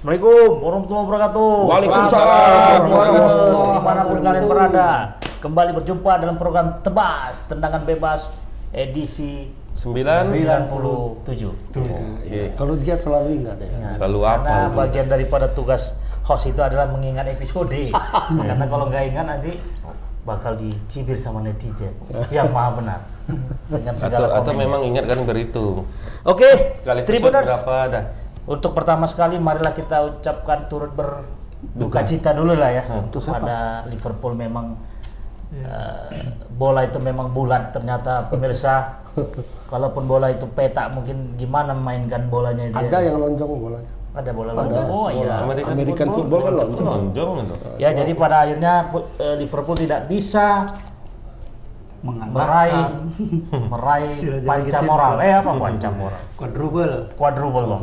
Assalamualaikum warahmatullahi wabarakatuh. Waalaikumsalam. Warahmatullahi di mana pun kalian berada. Kembali berjumpa dalam program Tebas Tendangan Bebas edisi Sembilan. 97. Iya. Kalau dia selalu ingat ya. Ya, Selalu Karena apa? bagian daripada tugas host itu adalah mengingat episode. Karena kalau nggak ingat nanti bakal dicibir sama netizen yang maha benar dengan Atau segala atau komennya. memang ingat kan berhitung. Oke, Sekali episode Tribuners. berapa dah? Untuk pertama sekali marilah kita ucapkan turut berduka cita dulu lah ya Hmm. untuk pada Liverpool memang eh, bola itu memang bulat ternyata pemirsa kalaupun bola itu petak mungkin gimana memainkan bolanya itu Ada ya. yang lonjong bolanya. ada bola Ada. lonjong. oh iya American, American football kan lonjong. Lonjong itu. ya jadi pada akhirnya eh, Liverpool tidak bisa meraih meraih panca moral eh apa panca moral quadruple quadruple bang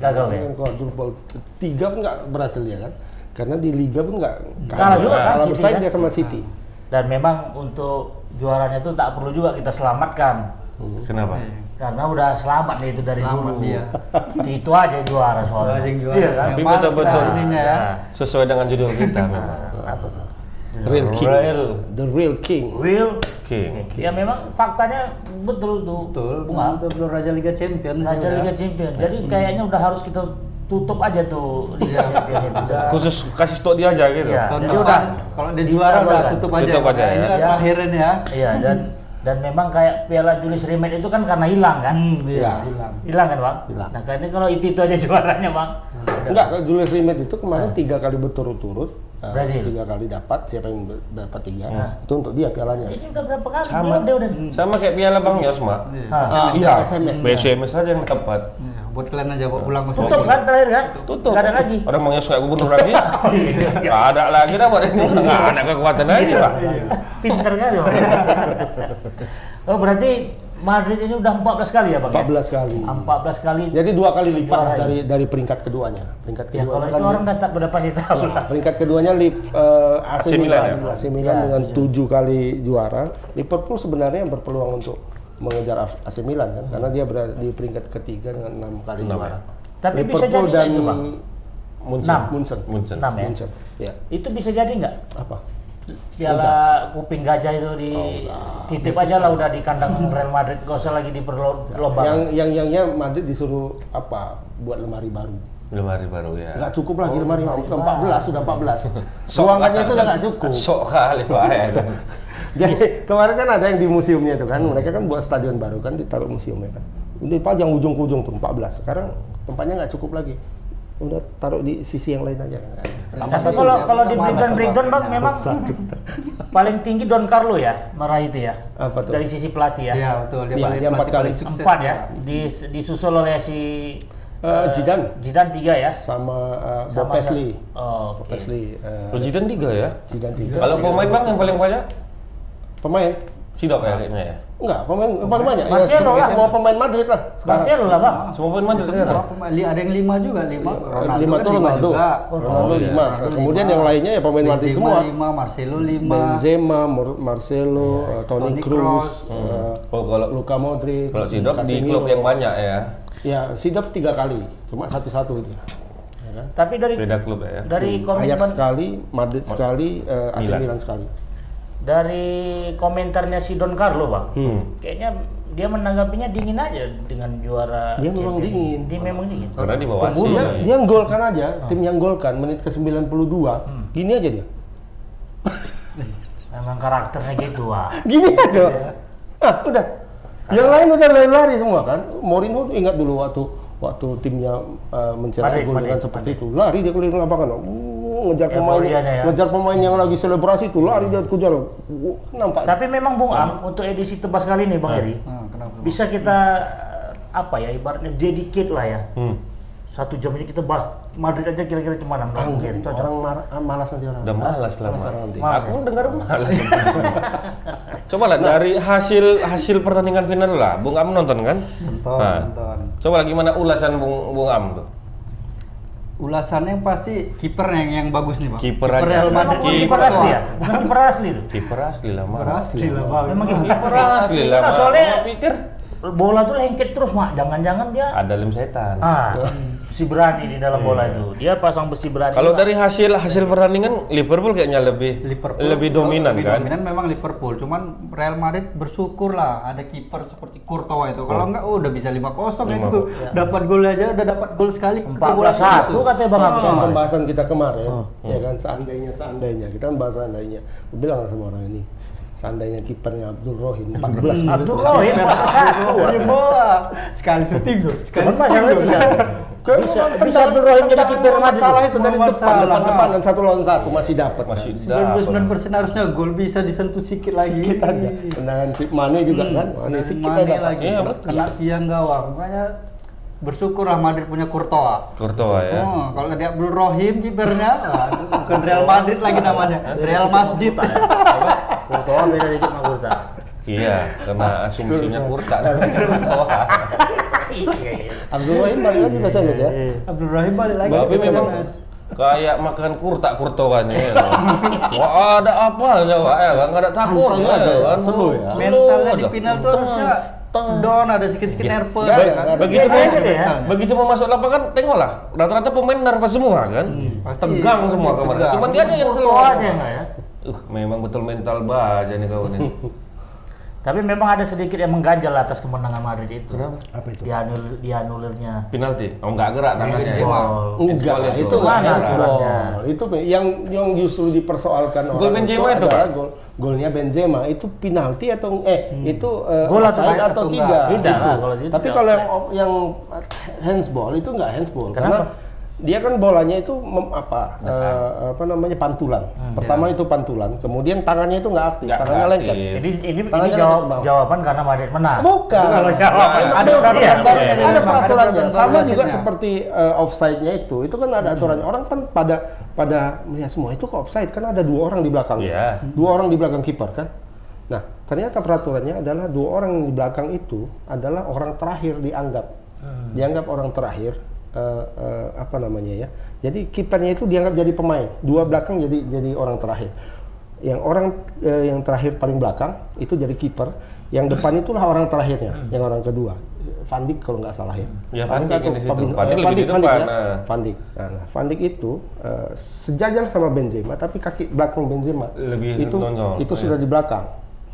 gagal ya quadruple tiga pun nggak berhasil dia kan. Karena di liga pun nggak Kalah juga kan Kalah bersaing kan? dia sama City. dan memang untuk juaranya itu tak perlu juga kita selamatkan Kenapa? karena udah selamat nih itu dari Selamat dulu dia. Di itu aja juara soalnya Aja yang juara. iya kan Tapi betul-betul. ininya ya. Sesuai dengan judul kita memang. Nah, apa tuh Real king. Real The real king. Will King. ya memang faktanya betul tuh Betul, bunga betul belum Raja Liga Champions. Raja ya. Liga Champion jadi kayaknya udah harus kita tutup aja tuh Liga Champion itu Khusus kasih stok dia aja gitu. Iya. Tahun depan, udah kalau dia juara udah kan? tutup aja. Tutup aja Nah, Ini ya. kan Ya. terakhirin ya. iya dan dan memang kayak Piala Julius Rimet itu kan karena hilang kan Hmm, Iya. iya, hilang. hilang kan bang Hilang. nah kayaknya kalau itu itu aja juaranya bang Enggak, kalau Julius Rimet itu kemarin tiga kali berturut-turut. Eh, Brazil. Tiga kali dapat, siapa yang dapat tiga. Nah. Itu untuk dia pialanya. ini udah berapa kali Sama. dia udah Sama kayak piala Bang Yos, Mak. Iya. Ah. Ah, iya, SMS. BSMS aja yang dapat. Iya, buat kalian aja bawa pulang ke tutup kan terakhir kan Tutup. Nggak ada lagi Orang Bang Yos nggak gubernur lagi. Nggak ada lagi dah buat ini. Nggak ada kekuatan lagi, Pak. pinter kan oh berarti Madrid ini udah 14 kali ya bang ya? 14 kali. 14 kali Jadi dua kali lipat Juara, dari dari peringkat keduanya. Peringkat ya kedua kalau kan itu orang udah tak udah pasti tahu Ya, lah peringkat keduanya lip, eh, AC, AC Milan Milan, ya? AC Milan Ya, dengan tujuh. tujuh kali juara. Liverpool sebenarnya berpeluang untuk mengejar AC Milan kan, karena dia berada di peringkat ketiga dengan enam kali Enam juara. ya? Tapi bisa jadi nggak itu, Bang? Munchen. Enam. Munchen. Munchen. Ya? Munchen. Ya. itu bisa jadi nggak Apa? Piala kuping gajah itu di Oh, titip aja lah udah di kandang Real Madrid gak usah lagi diperlombakan Yang yang yang yang Madrid disuruh apa? Buat lemari baru. Lemari baru ya. Nggak cukup lagi lemari baru. Udah 14 sudah 14. Sok Ruangannya itu udah nggak cukup. Sok kali, Pak. ya. Jadi kemarin kan ada yang di museumnya itu kan, mereka kan buat stadion baru kan ditaruh museumnya kan. Udah pajang ujung ke ujung tuh 14. Sekarang tempatnya nggak cukup lagi. Udah taruh di sisi yang lain aja. tapi satu kalau ya, kalau di breakdown breakdown bang memang paling tinggi Don Carlo ya meraih itu ya Apa tuh? dari sisi pelatih ya Iya, betul. Dia Iya, paling dia empat pelatih kali. paling sukses. empat ya di, disusul oleh si Eh, Zidane Zidane tiga ya sama uh, Bob Paisley. oh, Bob oke. Paisley. eh, Kalau Zidane tiga ya. Zidane tiga. Kalau pemain Bang yang paling banyak Pemain? Sidok ya kayaknya ya. Enggak, pemain paling banyak. Ya, Marcelo semua, lah. semua pemain Madrid lah. Sekarang. Marcelo lah bang Semua pemain Madrid Semua pemain- li- ada yang lima juga, lima. Ronaldo lima kan tuh lima Ronaldo. juga. Ronaldo Oh, iya. lima. Kemudian lima. yang lainnya ya pemain Madrid semua. lima, Marcelo lima. Benzema, Mar- Marcelo, eh, Toni Toni Kroos, Kroos. eh, Oh, kalau Luka Modric, kalau Sidok di klub yang banyak ya. Ya, Sidov tiga kali, cuma satu-satu itu. Ya tapi dari Beda klub ya. dari Ajax komitmen sekali, Madrid sekali, eh, AC. Milan sekali. Dari komentarnya si Don Carlo bang Hmm. kayaknya dia menanggapinya dingin aja dengan juara Dia memang Champions. dingin. dia memang dingin Karena di bawah Dia, ya. dia golkan aja, tim yang golkan menit ke 92, gini aja dia. memang karakternya gitu ah Gini aja. Ah, udah. Yang lain udah lari-lari semua kan. Mourinho ingat dulu waktu waktu timnya uh, mencetak Madrid, gol dengan Madrid, seperti itu. Lari dia keliling lapangan. Uh, ngejar pemain, ya. ngejar pemain yang lagi selebrasi itu lari dia kejar. Nampak. tapi memang Bung Am untuk edisi tebas kali ini Bang Eri Nah, kenapa? bisa kita eh, apa ya ibaratnya dedicate lah ya Hmm. satu jam ini kita bahas Madrid aja kira-kira gimana menurut Bung Eri cocok orang mar- ah, malas nanti orang. Udah malas lah, Malas nanti. Malas Aku ya? dengar malas. Coba lah dari hasil hasil pertandingan final lah. Bung Am nonton kan? Nonton, Nah. nonton. Coba lah gimana ulasan Bung Bung Am tuh? Ulasannya yang pasti kiper yang yang bagus nih, Bang. Kiper aja. Real Madrid. Kiper kiper asli ya bukan kiper asli itu Kiper asli lah, Mak. Kiper asli lah, Bang. memang kiper Kiper asli lah, Nah, Mak. soalnya pikir bola tuh lengket terus mak jangan-jangan dia ada lem setan. ah besi berani di dalam bola itu. Dia pasang besi berani. Kalau dari hasil hasil pertandingan Liverpool kayaknya lebih Liverpool lebih dominan lebih kan. dominan memang Liverpool. Cuman Real Madrid bersyukur lah ada kiper seperti Courtois itu. Kalau enggak oh, udah bisa 5-0 itu. Dapat gol aja udah dapat gol sekali. 14-1 katanya Bang Agus pembahasan kita kemarin, ya kan seandainya seandainya. Kita kan bahas seandainya. Gue bilang sama orang ini, seandainya kipernya Abdul Rohim 14 Abdul Rohim 14-1. bola sekali syuting gol sekali sudah Kan bisa bisa Abdul Rohim jadi kiper Madrid. Salah itu dari depan, depan, depan dan satu lawan satu masih dapat. Masih kan. dapat. 99% harusnya gol bisa disentuh sedikit lagi Sedikit aja. Tendangan Cip Mane juga kan, Mane sedikit aja dapat. lagi Iya, kena tiang gawang makanya bersyukur lah Madrid punya Courtois Courtois ya. Oh, kalau tadi Abdul Rohim kipernya, bukan Real Madrid lagi namanya, Real Masjid. Courtois beda dikit sama Kurta. Iya, karena asumsinya Kurta. Iya, iya. Abdul Rohim balik lagi bahasa Inggris ya. Abdul Rohim balik lagi. Tapi ke memang kayak makan kurta kurtoannya ya. Wah ada apa ya Pak ya nggak ada takut ya ya, kan. ya. mentalnya di final tuh harusnya down ada sedikit-sedikit nervous Nggak ada, kan. Begitu mau, ya. begitu mau masuk lapangan, tengoklah rata-rata pemain nervous semua kan, pasti. tegang semua kemarin. Cuman dia aja yang. Courtois aja ya. Uh, memang betul mental baja nih kawan ini. Tapi memang ada sedikit yang mengganjal atas kemenangan Madrid itu. Kenapa? Apa itu? Dianulir, dianulirnya. Penalti? Oh nggak gerak tangannya. ya? Handsball. Enggak, itu nggak Mana handsball. suratnya? Itu yang yang justru dipersoalkan Gol orang Benzema itu, adalah Pak? gol golnya Benzema itu penalti atau eh itu eh, Gol atau atau Atau tidak? enggak? Tidak Itu. lah, kalau itu Tapi kalau yang yang handsball itu enggak handsball Kenapa? karena dia kan bolanya itu mem- apa eh, apa namanya pantulan. Pertama itu pantulan, kemudian tangannya itu nggak aktif, Nggak tangannya aktif. lengket. Ini ini, ini Tangannya jawab, ke bawah. jawaban karena Madrid menang. Bukan. Kalau jawaban Nah, ada peraturan baru iya, iya. ada peraturannya. peraturan Sama juga seperti uh, offside-nya itu. Itu kan ada aturannya. Orang kan pada pada melihat semua itu kok offside kan ada dua orang di belakang. Iya. Dua orang di belakang kiper kan. Nah, ternyata peraturannya adalah dua orang di belakang itu adalah orang terakhir dianggap. Dianggap orang terakhir eh, apa namanya ya. Jadi kipernya itu dianggap jadi pemain. Dua belakang jadi jadi orang terakhir. Yang orang eh, yang terakhir paling belakang itu jadi kiper. Yang depan itulah orang terakhirnya, yang orang kedua. Van Dijk kalau nggak salah ya. Ya, Van Dijk atau. Fabinho- Van Dijk lebih di Van Dijk depan, ya. nah. Van Dijk. Nah, nah, Van Dijk itu eh, sejajar sama Benzema, tapi kaki belakang Benzema Lebih itu nonjol, itu ya. sudah di belakang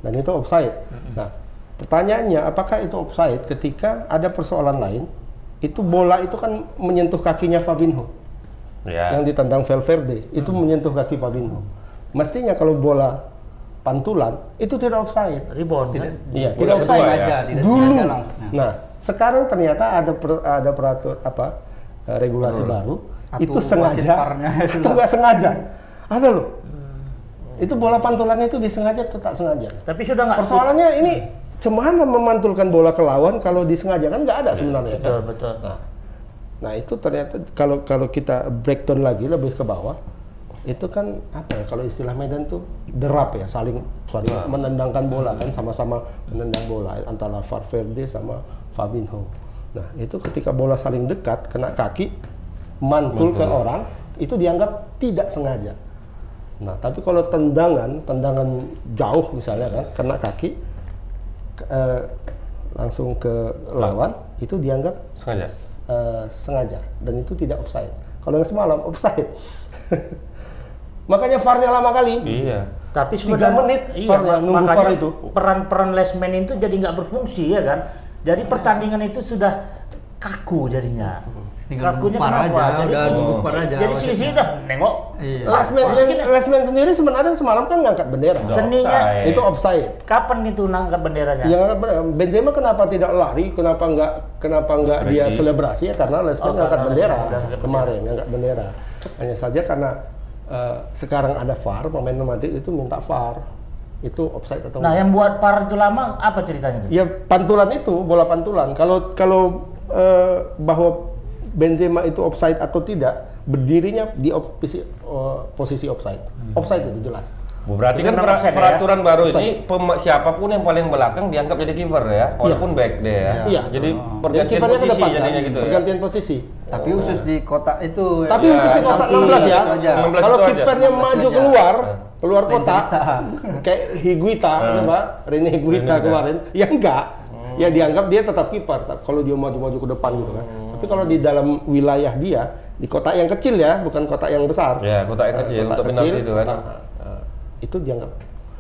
dan itu offside. Nah, pertanyaannya apakah itu offside ketika ada persoalan lain? Itu bola itu kan menyentuh kakinya Fabinho Ya. yang ditendang Valverde itu menyentuh kaki Fabinho. Mestinya kalau bola pantulan itu tidak offside. Rebound kan? Iya, tidak offside ya? sengaja, tidak dulu. sengaja langsung. Nah, sekarang ternyata ada per- ada peratur apa eh, regulasi baru Atau itu sengaja itu nggak sengaja. Ada loh. Itu bola pantulannya itu disengaja atau tak sengaja. Tapi sudah nggak Persoalannya ini cemana memantulkan bola ke lawan kalau disengaja kan nggak ada sebenarnya betul kan. betul. Nah, nah itu ternyata kalau kalau kita breakdown lagi lebih ke bawah itu kan apa ya kalau istilah Medan tuh derap ya saling saling menendangkan bola kan sama-sama menendang bola antara Valverde sama Fabinho. Nah itu ketika bola saling dekat kena kaki mantul ke orang itu dianggap tidak sengaja. Nah tapi kalau tendangan tendangan jauh misalnya kan kena kaki ke- eh, langsung ke lawan itu dianggap Sengaja. eh, sengaja dan itu tidak offside. Kalau yang semalam offside. Makanya VAR-nya lama kali. Iya. Tapi Tiga sebenarnya menit iya, VAR-nya, mak- nunggu makanya VAR itu. peran-peran lesman itu jadi nggak berfungsi ya kan. Jadi pertandingan itu sudah kaku jadinya. Kakunya kenapa? aja, jadi udah jadi, nunggu VAR aja jadi selisih dah nengok. Iya. Lesman, Lesman sendiri sebenarnya semalam kan ngangkat bendera. Seninya offside. Itu offside. kapan gitu nangkat benderanya? Yang ngangkat. Benzema kenapa tidak lari? Kenapa nggak kenapa nggak dia Selebrasi. ya? Karena Lesman Oh, ngangkat karena bendera ngangkat kemarin ngangkat bendera. Hanya saja karena eh, sekarang ada VAR, pemain Madrid itu minta VAR. Itu offside atau Nah, enggak? yang buat par itu lama apa ceritanya tuh? Ya pantulan itu bola pantulan. Kalau kalau eh, bahwa Benzema itu offside atau tidak, berdirinya di op- posisi, eh, posisi offside. Offside itu jelas. Bu, Berarti kan offside ya? peraturan baru Offside. ini pem- siapa pun yang paling belakang dianggap jadi kiper ya, walaupun back deh ya. Iya. Jadi Dan pergantian kipernya ke posisi depan, kan? jadinya gitu ya. Pergantian posisi. Tapi khusus di kotak itu. Tapi ya, khusus di kotak 60 16 ya. itu aja. 16 Kalau kipernya 16 maju aja. keluar, Nah. keluar kotak, kayak Higuita, coba Rene Higuita kemarin, ya enggak. Ya dianggap dia tetap kiper. Kalau dia maju-maju ke depan gitu kan. Tapi kalau di dalam wilayah dia, di kota yang kecil ya, bukan kota yang besar. Ya, kota yang kecil kota untuk kecil, itu kan. kota, eh, itu dianggap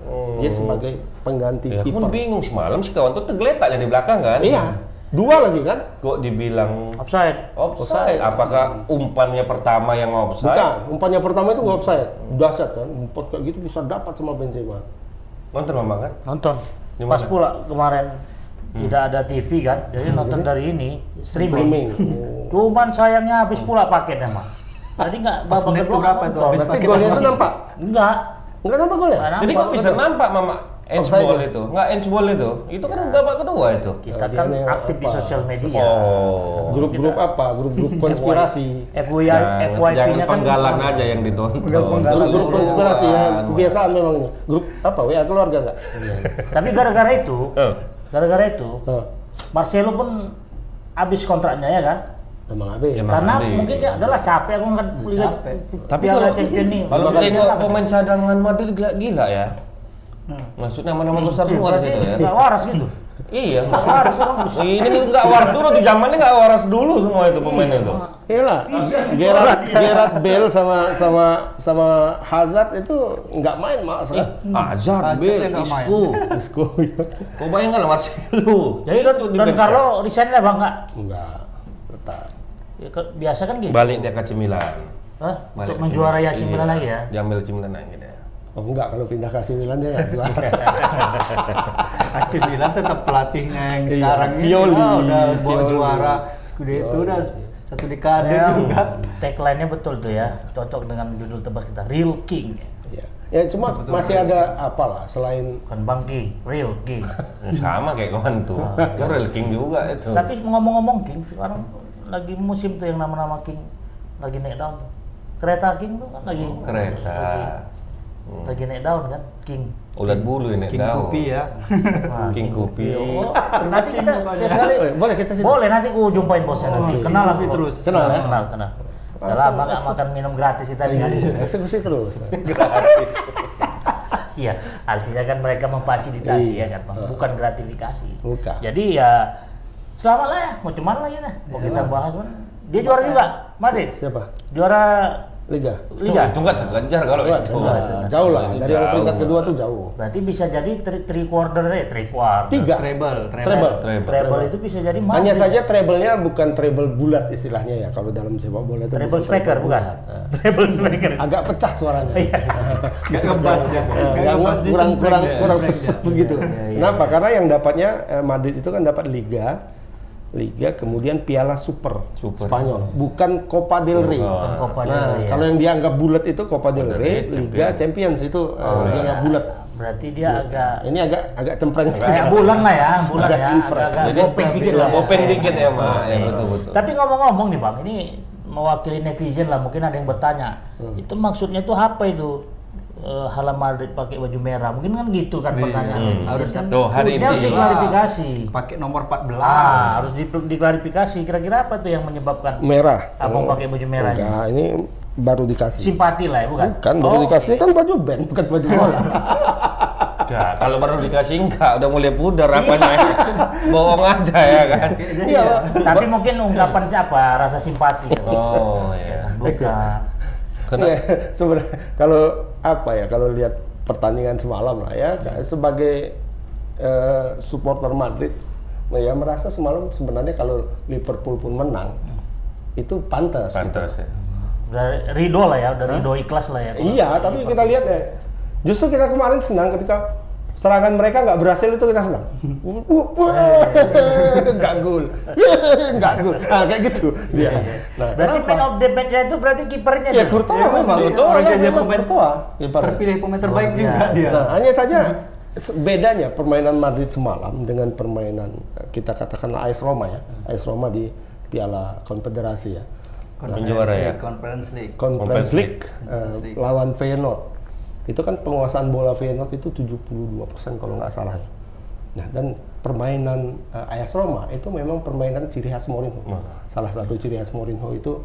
Oh. dia sebagai pengganti Ya, kiper. bingung semalam si kawan tuh tergeletaknya di belakang kan. Iya, dua lagi kan? Kok dibilang Offside. offside? Apakah umpannya pertama yang offside? Bukan, umpannya pertama itu nggak offside, dahsyat kan? Umpan kayak gitu bisa dapat sama Benzema. Nonton Mama kan? Nonton. Di Pas pula kemarin tidak ada TV kan, jadi nonton dari ini streaming. Streaming. Oh. Cuman sayangnya habis pula paketnya mah. Jadi nggak kedua keberapa nggak itu? Habis Berarti golnya apa? itu nampak? Enggak. Enggak nampak golnya? Nggak Jadi kok bisa nampak Mama ya? itu? Nggak handsball itu? Itu kan babak kedua itu. Kita kan aktif di apa? sosial media. Oh. Grup-grup apa? Grup-grup konspirasi. FYI, Jangan, FYP-nya jangan kan penggalan aja yang ditonton. Grup-grup konspirasi ya, Keseluruhan, kebiasaan memang ini. Grup apa? WA keluarga enggak? Tapi gara-gara itu, Eh. Gara-gara itu, Oh, Marcelo pun habis kontraknya ya kan? emang AB. Emang Karena habis. mungkin dia adalah capek aku kan Liga Capek. Tapi kalau Champion nih. kalau tengok pemain cadangan Madrid gila-gila ya. Hmm. Maksudnya nama-nama besar semua di Berarti situ ya. nggak waras gitu. Iya. Nggak waras orang. Ini nggak waras dulu di zamannya nggak waras dulu semua itu pemain itu. Iyalah, Gerard, Gerard Bale sama sama sama Hazard itu nggak main mas. Eh, Hazard, Bale. Isco. Isco ya. Kau bayangkan lah Marcelo. Jadi di Don Carlo resign lah bang nggak? Enggak, tetap. Ya, ke- biasa kan gitu. Balik dia ke AC Milan. Hah? Balik Untuk ke menjuarai Milan. AC Iya. Milan lagi ya. Diambil AC Milan lagi dia. Oh enggak, kalau pindah ke AC Milan dia nggak juara. AC Milan tetap pelatihnya yang Iya, sekarang ini Pioli, ah, udah bawa juara Scudetto udah satu dekade Ya, juga. tagline-nya betul tuh ya. Cocok dengan judul tebas kita. Real King. ya. ya cuma masih ada apalah selain Bang King, Real King. Sama kayak kawan tuh. Itu real king juga itu. Tapi ngomong-ngomong King, sekarang lagi musim tuh yang nama-nama King lagi naik daun. tuh. Kereta King tuh kan lagi Kereta. lagi, lagi naik daun kan, King. Ulat bulu ini King tahu. Kopi ya. Nah, King Kopi. Oh, nanti kita saya sekali Eh, boleh kita sih. boleh nanti aku jumpain bosnya nanti. Oke. Kenal aku Kopi terus. Kenal, Kenal ya? kenal, kenal. Udah lama nggak makan minum gratis kita nih kan. Eksekusi terus. Iya, artinya kan mereka memfasilitasi Iya. ya kan, Bang. bukan gratifikasi. Bukan. Jadi ya selamat lah ya, mau cuman lagi dah. Mau kita bahas kan. Dia juara juga, Madrid. Siapa? Juara Liga. Liga. Itu nggak terkejar kalau itu. jauh, jauh lah. Dari yang peringkat jauh. kedua tuh jauh. Berarti bisa jadi three, three quarter ya, three quarter. Tiga. Treble, treble. Treble. Treble. Treble itu bisa jadi Madrid. Hanya saja treble-nya bukan treble bulat istilahnya ya kalau dalam sepak bola itu. treble striker bukan? treble striker. Agak pecah suaranya. Iya. Gak ngebas dia kurang kurang kurang Cempreng pes dia. pes pes gitu. Kenapa? Karena yang dapatnya eh, Madrid itu kan dapat Liga, Liga kemudian Piala Super, Super. Spanyol, bukan Copa del Rey. Bukan Copa del Nah, Rey, ya. kalau yang dianggap bulat itu Copa del Rey, Liga Champions itu eh, Oh, dianggap iya. bulat. Berarti dia agak Ini agak agak cempreng sedikit. bulan lah ya, bulan Agak ya, cimpreng. agak Jadi gopeng sedikit lah. Gopeng dikit ya, Mak. Ya, betul, betul. Tapi ngomong-ngomong nih Bang, ini mewakili netizen lah, mungkin ada yang bertanya, Hmm. itu maksudnya itu apa itu? Eh, Halam Madrid pakai baju merah, mungkin kan gitu kan Iya. pertanyaan Hmm. Harusnya kan. tuh, hari Ini harus diklarifikasi. Pakai nomor 14. Ah, harus di- diklarifikasi. Kira-kira apa tuh yang menyebabkan Merah. abang pakai baju merah? ini? Enggak, ini baru dikasih. Simpati lah ya, bukan? Bukan baru Oh, dikasih kan baju band, bukan baju bola. Ya, kalau baru dikasih enggak, udah mulai pudar apanya. Bohong aja ya kan. Iya, Pak. Tapi mungkin ungkapan siapa? Rasa simpati. Oh, iya. Bukan. Kena Iya, sebenarnya kalau apa ya kalau lihat pertandingan semalam lah ya sebagai eh, supporter Madrid ya merasa semalam sebenarnya kalau Liverpool pun menang itu pantas. gitu. pantas ya. Udah ridho lah ya, udah ridho ikhlas lah ya. Iya, tapi kita lihat ya justru kita kemarin senang ketika serangan mereka nggak berhasil itu kita senang. Uh, uh, uh, nggak gol, nggak gol. Ah kayak gitu dia. Nah, Berarti kenapa? man of the match itu berarti kipernya Ya. Courtois Iya, memang. Courtois Orang memang pemain kipernya. Terpilih pemain terbaik Luar juga biasa. dia. Nah, hanya saja bedanya permainan Madrid semalam dengan permainan eh, kita katakanlah AS Roma ya. AS Roma di Piala Konfederasi ya. Yang juara ya? Conference League. Conference League, Conference League. lawan Feyenoord. Itu kan penguasaan bola Feyenoord itu 72% kalau nggak salah ya. Nah, dan permainan eh, AS Roma itu memang permainan ciri khas Mourinho. Salah satu ciri khas Mourinho itu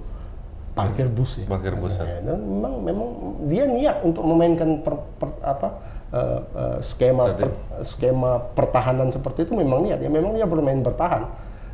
parkir bus ya. Parkir bus, ya. Ya, dan memang memang dia niat untuk memainkan per- per- apa eh, eh, skema per- skema pertahanan seperti itu memang niat ya memang dia bermain bertahan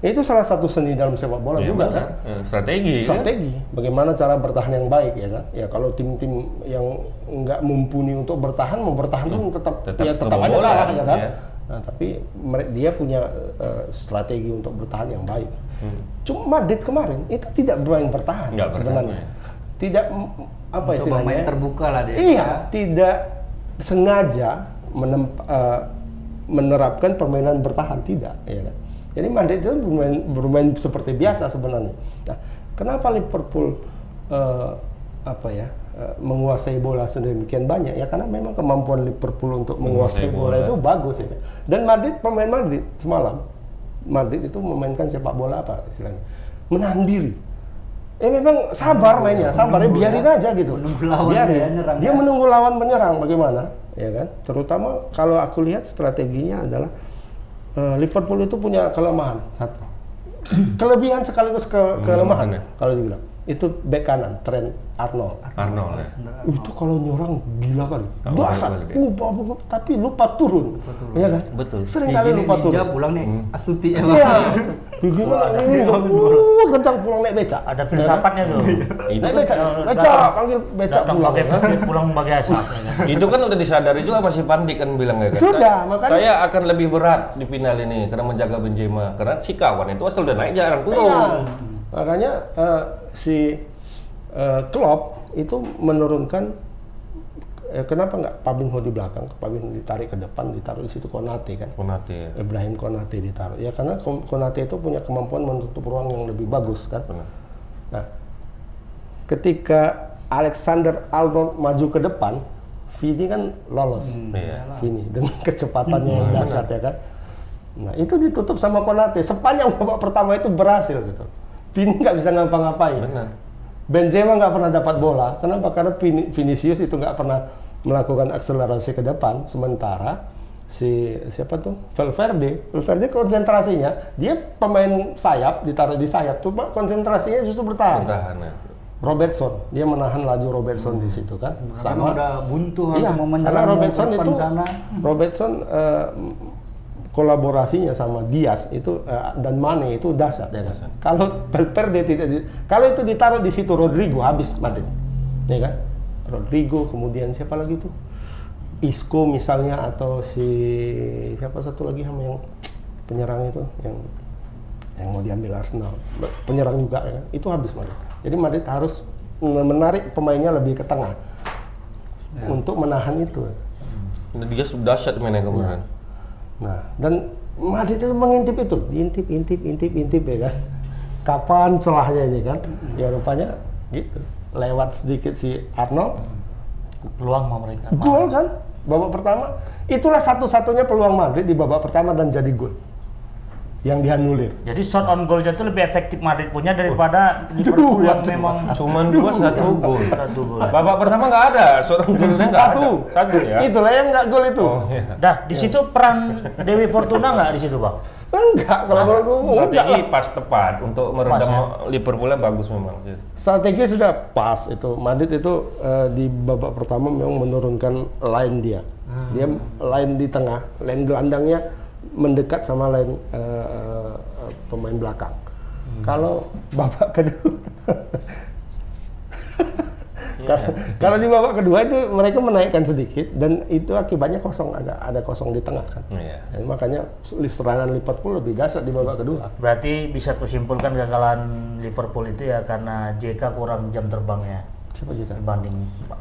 Itu salah satu seni dalam sepak bola Iya, juga benar. kan. Eh, Strategi. kan? Strategi, bagaimana cara bertahan yang baik ya kan? Ya kalau tim-tim yang nggak mumpuni untuk bertahan mau bertahan pun tetap, Hmm. tetap ya tetap aja kalah ya kan. iya. Nah, tapi dia punya eh, strategi untuk bertahan yang baik. Hmm. Cuma Madrid kemarin itu tidak bermain bertahan Nggak bertahan, sebenarnya. ya. Tidak apa Coba istilahnya? main ya? terbuka lah dia. Iya, tidak sengaja menem- eh, menerapkan permainan bertahan tidak, ya kan? Jadi Madrid itu bermain, bermain seperti biasa sebenarnya. Nah, kenapa Liverpool eh, apa ya eh, menguasai bola sedemikian banyak? Ya karena memang kemampuan Liverpool untuk menguasai Menguasai bola, bola. itu bagus ya. Dan Madrid pemain Madrid semalam Madrid itu memainkan sepak bola apa istilahnya? Menahan diri. Eh memang sabar mainnya, sabar ya biarin aja gitu. Menunggu lawan biarin. dia nyerang, Dia ya. menunggu lawan menyerang bagaimana, ya kan? Terutama kalau aku lihat strateginya adalah eh, Liverpool itu punya kelemahan satu, kelebihan sekaligus ke kelemahan ya? kalau dibilang itu back kanan Trent Arnold. Arnold ya. Itu kalau nyerang gila dia. uh, bah, bah, bah, tapi lupa turun, ya kan? Betul. Sering kali lupa ninja turun. pulang nih astuti ya. Iya. Ini uh, kencang pulang naik beca. Ada filsafatnya tuh. Itu Naik kan, beca, beca, panggil beca Datang pulang. pakai pulang pakai asap. itu kan udah disadari juga masih Pandik kan bilang ya kan. Sudah, Saya- makanya- Saya akan lebih berat di final ini karena menjaga Benzema karena si kawan itu asal udah naik jarang turun. Iya. Makanya eh, si eh, Klopp itu menurunkan eh, kenapa nggak Fabinho di belakang, Fabinho ditarik ke depan, ditaruh di situ Konate kan. Konate ya. Ibrahim Konate ditaruh. Ya karena Kon- Konate itu punya kemampuan menutup ruang yang lebih bagus kan. Benar. Nah, ketika Alexander Arnold maju ke depan, Vini kan lolos. Iya. Vini dengan kecepatannya yang dahsyat ya kan. Nah itu ditutup sama Konate. Sepanjang babak pertama itu berhasil gitu. Vini nggak bisa ngapa-ngapain. Benar. Benzema nggak pernah dapat bola. Kenapa? Karena Vini- Vinicius itu nggak pernah melakukan akselerasi ke depan. Sementara si siapa tuh Valverde, Valverde konsentrasinya dia pemain sayap ditaruh di sayap, cuma konsentrasinya justru bertahan. Bertahan ya. Robertson, dia menahan laju Robertson di situ kan. Sama udah buntu Iya, mau karena menyerang Robertson itu sana. Robertson eh, kolaborasinya sama Diaz itu eh, dan Mane itu dasar ya kan. Kalau Valverde tidak di- kalau itu ditaruh di situ Rodrigo habis Madrid. Ya kan? Rodrigo kemudian siapa lagi tuh? Isco misalnya atau si siapa satu lagi sama yang penyerang itu yang yang mau diambil Arsenal penyerang juga ya kan? itu habis Madrid jadi Madrid harus menarik pemainnya lebih ke tengah untuk menahan itu Nah, Dia sudah dahsyat mainnya kemarin. Nah dan Madrid itu mengintip itu intip intip intip intip ya kan. Kapan celahnya ini kan? Ya rupanya gitu. Lewat sedikit si Arnold Peluang sama mereka. gol kan babak pertama. Itulah satu-satunya peluang Madrid di babak pertama dan jadi gol yang dianulir Jadi shot on goalnya itu lebih efektif Madrid punya daripada Liverpool Dua yang cuma. memang Cuman dua satu gol. satu gol. Babak pertama nggak ada, seorang golnya nggak ada. satu Satu ya. itulah yang nggak gol itu Oh iya. Dah, di situ peran Dewi Fortuna nggak di situ, Bang? enggak kalau menurut gue enggak Strategi lah. pas tepat untuk meredam ya? Liverpoolnya bagus memang strategi sudah pas itu Madrid itu eh, di babak pertama memang menurunkan line dia dia line di tengah line gelandangnya mendekat sama line eh, eh, pemain belakang kalau babak kedua Kalau- Kalau di babak kedua itu mereka menaikkan sedikit dan itu akibatnya kosong ada ada kosong di tengah kan. Iya. Dan makanya serangan Liverpool lebih dahsyat di babak kedua. Berarti bisa kusimpulkan kegagalan Liverpool itu ya karena JK kurang jam terbangnya Siapa juga? dibanding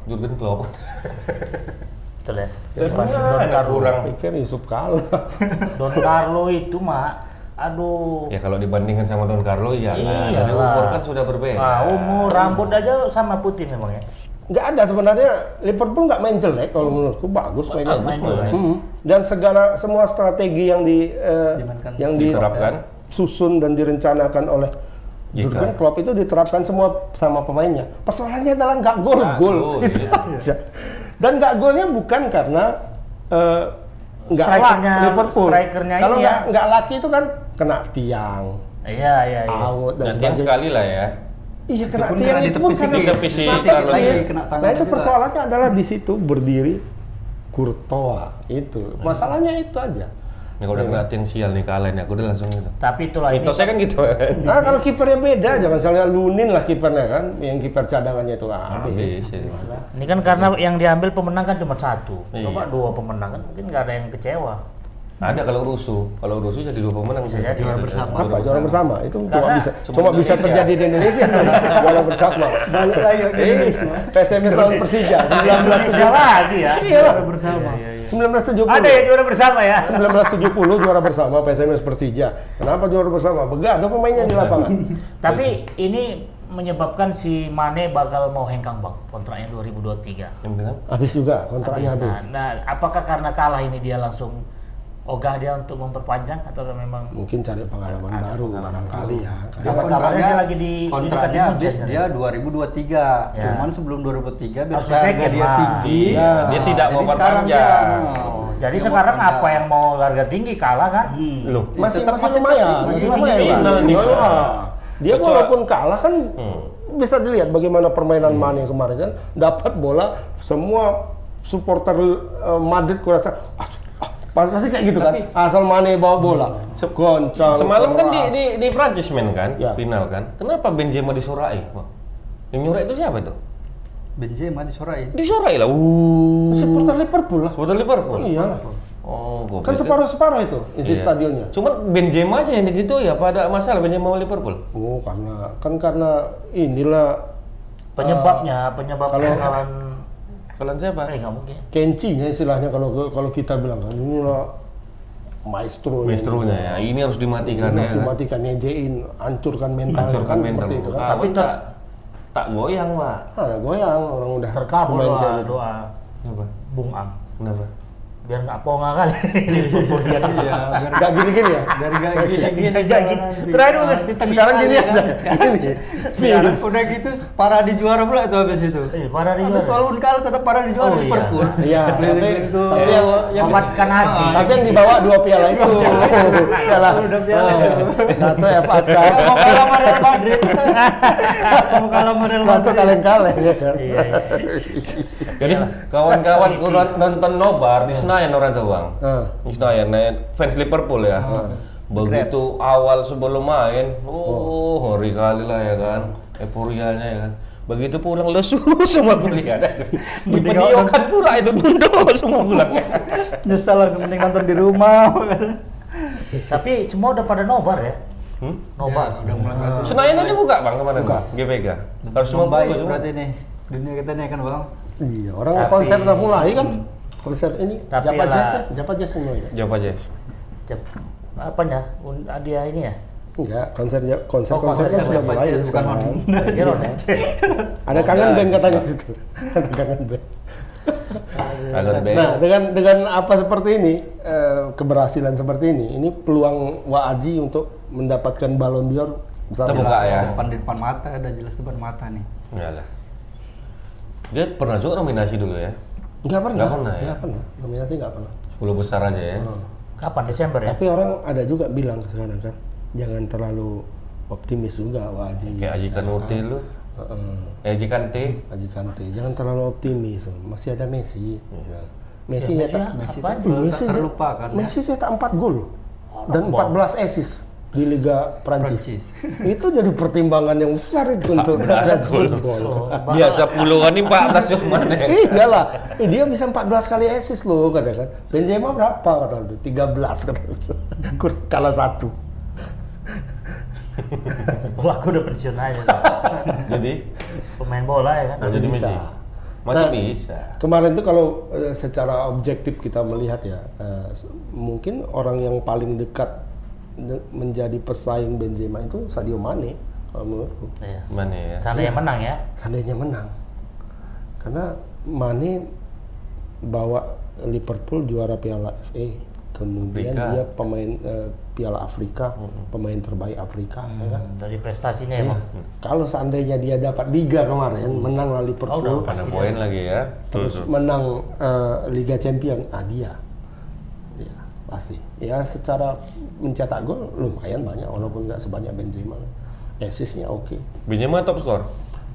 Jurgen Klopp. betul ya. Dibanding mana Don Carlo. kurang? Pikir Yusuf kalah. Don Carlo itu mak, aduh. Ya kalau dibandingkan sama Don Carlo ya. Iya lah. umur kan sudah berbeda. Ah, umur, rambut aja sama putih memang ya. nggak ada sebenarnya Liverpool nggak main jelek kalau menurutku bagus mainnya. Bagus main main. Hmm. Dan segala semua strategi yang di eh, Dimainkan. yang Diterapkan. disusun dan direncanakan oleh. Jurgen Klopp itu diterapkan semua sama pemainnya. Persoalannya adalah nggak gol gol gol, itu iya. aja. Dan nggak golnya bukan karena eh, nggak Strikernya- Liverpool. strikernya Kalau nggak ya. nggak laki itu kan kena tiang, Iya, iya, iya. out dan sebagainya. sekali lah ya. Iya kena Itu pun tiang itu pun karena. Carlos. Lagi kena tangan Nah itu juga. persoalannya adalah di situ berdiri Courtois itu masalahnya itu aja. Ini kalau udah kena tiang sial nih kalah nih, aku udah langsung gitu. Tapi itulah ini Mitosnya kan gitu. Nah kalau kipernya beda, jangan misalnya Lunin lah kipernya kan, yang kiper cadangannya itu ah, habis. Habis. ya. Ini kan karena yang diambil pemenang kan cuma satu. Iya. Coba dua pemenang kan mungkin nggak ada yang kecewa. Ada kalau rusuh, kalau rusuh jadi dua pemenang Bisa jadi juara bersama. Apa juara bersama? Itu cuma bisa cuma cuma bisa terjadi di Indonesia juara bersama. Balik lagi ke Eh, Indonesia. PSMS lawan Persija Indonesia 1970. lagi ya. Iya. Juara bersama. 1970. Ada ya juara bersama ya. 1970 juara bersama PSMS Persija. Kenapa juara bersama? Begadang pemainnya di lapangan. Tapi ini menyebabkan si Mane bakal mau hengkang bang kontraknya 2023. Yang dengan Habis juga kontraknya habis. Nah, nah, apakah karena kalah ini dia langsung ogah dia untuk memperpanjang atau memang Mungkin cari pengalaman baru barangkali ya. Karena kabarnya kontraknya dia lagi di- kontraknya habis Manchester. dia 2023. Ya. Cuman sebelum 2023 biar Harus harga dia tinggi. Iya. Dia tidak mau perpanjang. Oh, jadi dia mau sekarang perpanjang. apa yang mau harga tinggi kalah kan? Hmm. Loh, masih tetap masih masih lumayan, masih masih lumayan. Iya. Dia Kecuali- walaupun kalah kan Hmm. bisa dilihat bagaimana permainan Mane kemarin kan dapat bola semua supporter eh, Madrid kurasa ah, pasti kayak gitu kan asal Mane bawa bola Se- goncang Semalam kan di, di, di Prancis main kan, Ya. final kan. Kenapa Benzema disorai? Yang nyurai itu siapa itu? Benzema disorain. Disorai lah. Uh. supporter Liverpool lah Supporter Liverpool. iya lah Oh, gua kan pikir- separuh separuh itu isi Iya. stadionnya Cuman Benzema aja yang gitu ya, pada masalah Benzema sama Liverpool. oh karena kan karena inilah Penyebabnya, penyebab kalau- kekalahan Kalian siapa? eh nggak mungkin. kencinya istilahnya kalau kalau kita bilang kan inilah maestro Maestronya ya. Ini harus dimatikan ya. harus dimatikan nyejein hancurkan mental Hancurkan kan mental. seperti itu kan Ah, Tapi tak tak goyang, Pak. Ah, goyang orang udah Terkabul doa, gitu. doa Kenapa? Bung Am. Kenapa? Biar nggak ponga kali. Liverpool dia nih. Iya, biar Nggak gini-gini ya? Dari gak gini gini Nggak gini. Terakhir bukan? Sekarang gini aja. Gini. Sekarang udah gitu parah di juara pula itu habis itu. Eh, parah di Habis juara. walaupun kalah tetap parah di juara Oh, iya. Liverpool. Iya, tapi, Keliling-keliling tuh. tapi yang, yang Mematkan hati. tapi yang dibawa dua piala itu. Piala. Ah, itu. Satu FA Cup. mau kalah sama Real Madrid. mau kalah sama Real Satu Madrid. kaleng-kaleng ya kan. Jadi kawan-kawan kurang nonton nobar di Senayan orang tuh bang. Ah. Di Senayan, fans Liverpool ya. Begitu awal sebelum main, oh ngeri kali lah ya kan, euforianya ya kan. Begitu pulang lesu semua kuliah. Di video kan pula itu bundo semua pulangnya. Nyesal langsung mending nonton di rumah. Tapi semua udah pada nobar ya. Hmm? Nobar. udah mulai bagus. Senayan aja buka bang kemarin, Buka. GPK. Harus semua baik buka semua. berarti nih. Dunia kita nih kan bang. Iya, orang Tapi- konser udah mulai kan. Konser ini Tapi Japa Jazz ya? Japa Jazz mulai ya? Jawab aja. Cep- Apa ya? Dia ini ya? Enggak, konser konser Oh, konser kan konser sudah Japa mulai Jazz, bukan sekarang. Iya. Ada kangen band katanya situ. Ada kangen band. Nah, dengan dengan apa seperti ini, eh, keberhasilan seperti ini, ini peluang Waaji untuk mendapatkan Ballon d'Or besar. Terbuka ya. Depan di depan mata ada jelas depan mata nih. Iyalah. Dia pernah juga nominasi dulu ya. Enggak pernah. Nggak pernah ya? Nggak pernah. Nominasi enggak pernah. 10 besar aja ya. Kapan Desember ya? Tapi orang ada juga bilang sekarang kan, jangan terlalu optimis juga Waaji. Kayak Aji Kanute lu. Heeh. Eh Aji Kante. Aji Kante, jangan terlalu optimis. Masih ada Messi. Nah, Messi Ya, nyetak Messi Messi Apaan? tuh selalu Messi terlupakan. ya. Messi cetak 4 gol dan 14 assist di Liga Prancis. Itu jadi pertimbangan yang besar itu untuk 14 Dutch gol. Oh, Biasa puluhan ini 14 cuma nih. Iya lah, Eh, dia bisa 14 kali assist loh kata kan. Benzema berapa kata itu? 13 kata kalah satu. Kalau aku udah pensiun aja. Jadi Pemain bola ya kan. masih bisa. Masih Nah, bisa. Kemarin tuh kalau eh, secara objektif kita melihat ya, eh, mungkin orang yang paling dekat de- menjadi pesaing Benzema itu Sadio Mane kalau menurutku. Iya. Mana ya? Sana yang menang ya. Seandainya menang, karena Mane bawa Liverpool juara Piala FA, kemudian Afrika. dia pemain eh, Piala Afrika, pemain terbaik Afrika, ya kan? Dari prestasinya emang. Kalau seandainya dia dapat Liga kemarin, menang lah Oh, Liverpool, udah poin lagi ya. terus menang eh, Liga Champion, ah dia, ya pasti. Ya secara mencetak gol lumayan banyak, walaupun nggak sebanyak Benzema. Assistnya oke. Benzema top skor.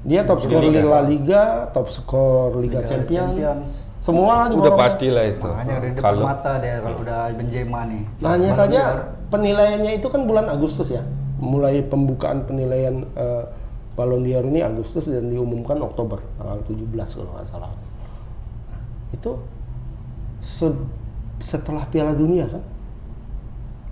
Dia top skor Liga. Liga La Liga, top skor Liga, Liga Champion, Champions. Semua Udah bawah- pastilah itu. Makanya udah di depan Kalau mata dia kalau udah Benzema nih. Nah, hanya saja penilaiannya itu kan bulan Agustus ya. Mulai pembukaan penilaian eh, Ballon d'Or ini Agustus dan diumumkan Oktober tanggal 17 kalau nggak salah. Nah, itu se- setelah Piala Dunia kan?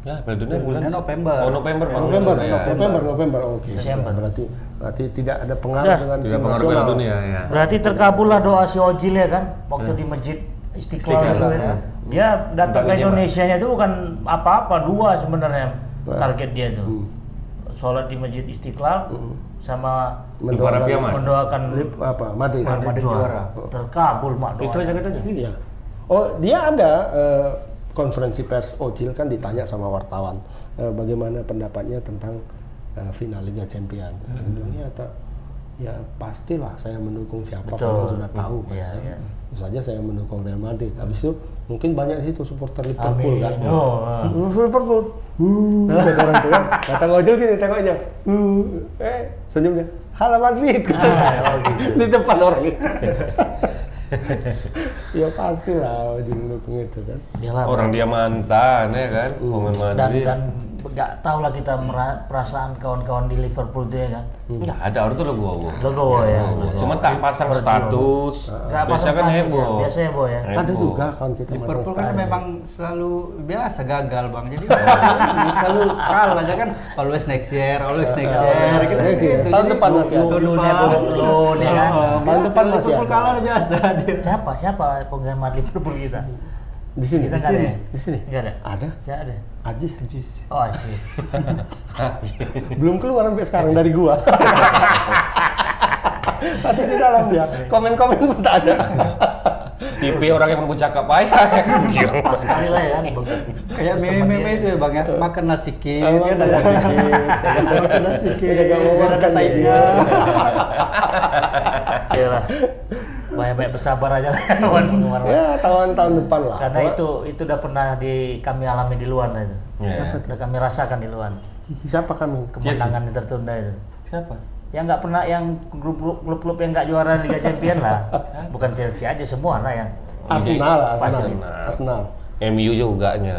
ya Piala Dunia bulan Bulan November. Oh November Bang. November, ya. November, November, Oke, Desember. berarti berarti tidak ada pengaruh Udah. dengan Tidak pengaruh. Piala Dunia ya. Berarti terkabullah doa si Ojil ya kan waktu di masjid Istiqlal Istiqlal, itu ya. ya. Dia datang ke izin, Indonesia nya itu bukan apa-apa dua sebenarnya target dia itu. Hmm. Sholat di masjid Istiqlal sama Mendoakan mendoakan Lip, apa Madrid. Madrid Madrid juara. juara. Terkabul mak doa. Itu aja kan aja. Iya. Oh, dia ada eh, konferensi pers Ojil kan ditanya sama wartawan eh, bagaimana pendapatnya tentang eh, final Liga Champion. Hmm. Bilang, ya, ya pastilah saya mendukung siapa Betul. kalian sudah tahu. kan, iya. Tentu saja saya mendukung Real Madrid. Habis itu mungkin banyak di situ supporter Liverpool Amin. kan. Oh. Uh, Liverpool. Uh, kata orang itu kan. Kata Ojil gini, tengok aja. Uh, eh, senyum dia. Halo Madrid. Ah, oh gitu. di depan orang itu. ya pastilah Ojil mendukung itu kan. Dia lah, Orang dia mantan ya kan, pemain dan Madrid. dan nggak tahu lah kita perasaan kawan-kawan di Liverpool itu ya kan. Enggak ada orang tuh gua. Legowo ya. Cuma tak pasang status. Nggak Biasa pasang kan ya, heboh. Biasa heboh ya. Ada juga kawan kita Liverpool kan memang selalu biasa gagal bang, jadi selalu kalah aja kan. Always next year, always next year. Gitu, Next year. gitu. Tahun Jadi depan masih ada. dulu Dulunya depan. belum ya kan. Oh, Tahun biasa, depan masih Liverpool ada. kalah biasa dia. Siapa? Siapa penggemar Liverpool kita? Di sini, Kita di nggak ada sini, ya? di sini. Nggak ada. Ada. Siapa ada? Ajis. Oh, sih. Belum keluar sampai sekarang dari gua. Masih di dalam dia. Komen-komen pun tak ada. Tipe orang yang bercakap payah ya. Pas sekali lah ya. Kayak meme-meme itu ya bang ya, makan nasi kit, ya makan kan? nasi kit. makan nasi kit, Dia nggak mau makan ada dia. taiknya. Iya lah. Banyak-banyak bersabar aja lah penggemar. Ya, tahun-tahun depan lah. Karena itu itu udah pernah di kami alami di luar itu. Ya. Udah kami rasakan di luar. Siapa kami? Kemenangan yang tertunda itu. Siapa? Yang nggak pernah yang grup-grup klub-klub yang nggak juara Liga Champion lah. Bukan Chelsea aja semua lah yang. Arsenal lah. Arsenal. Arsenal. MU juga nya.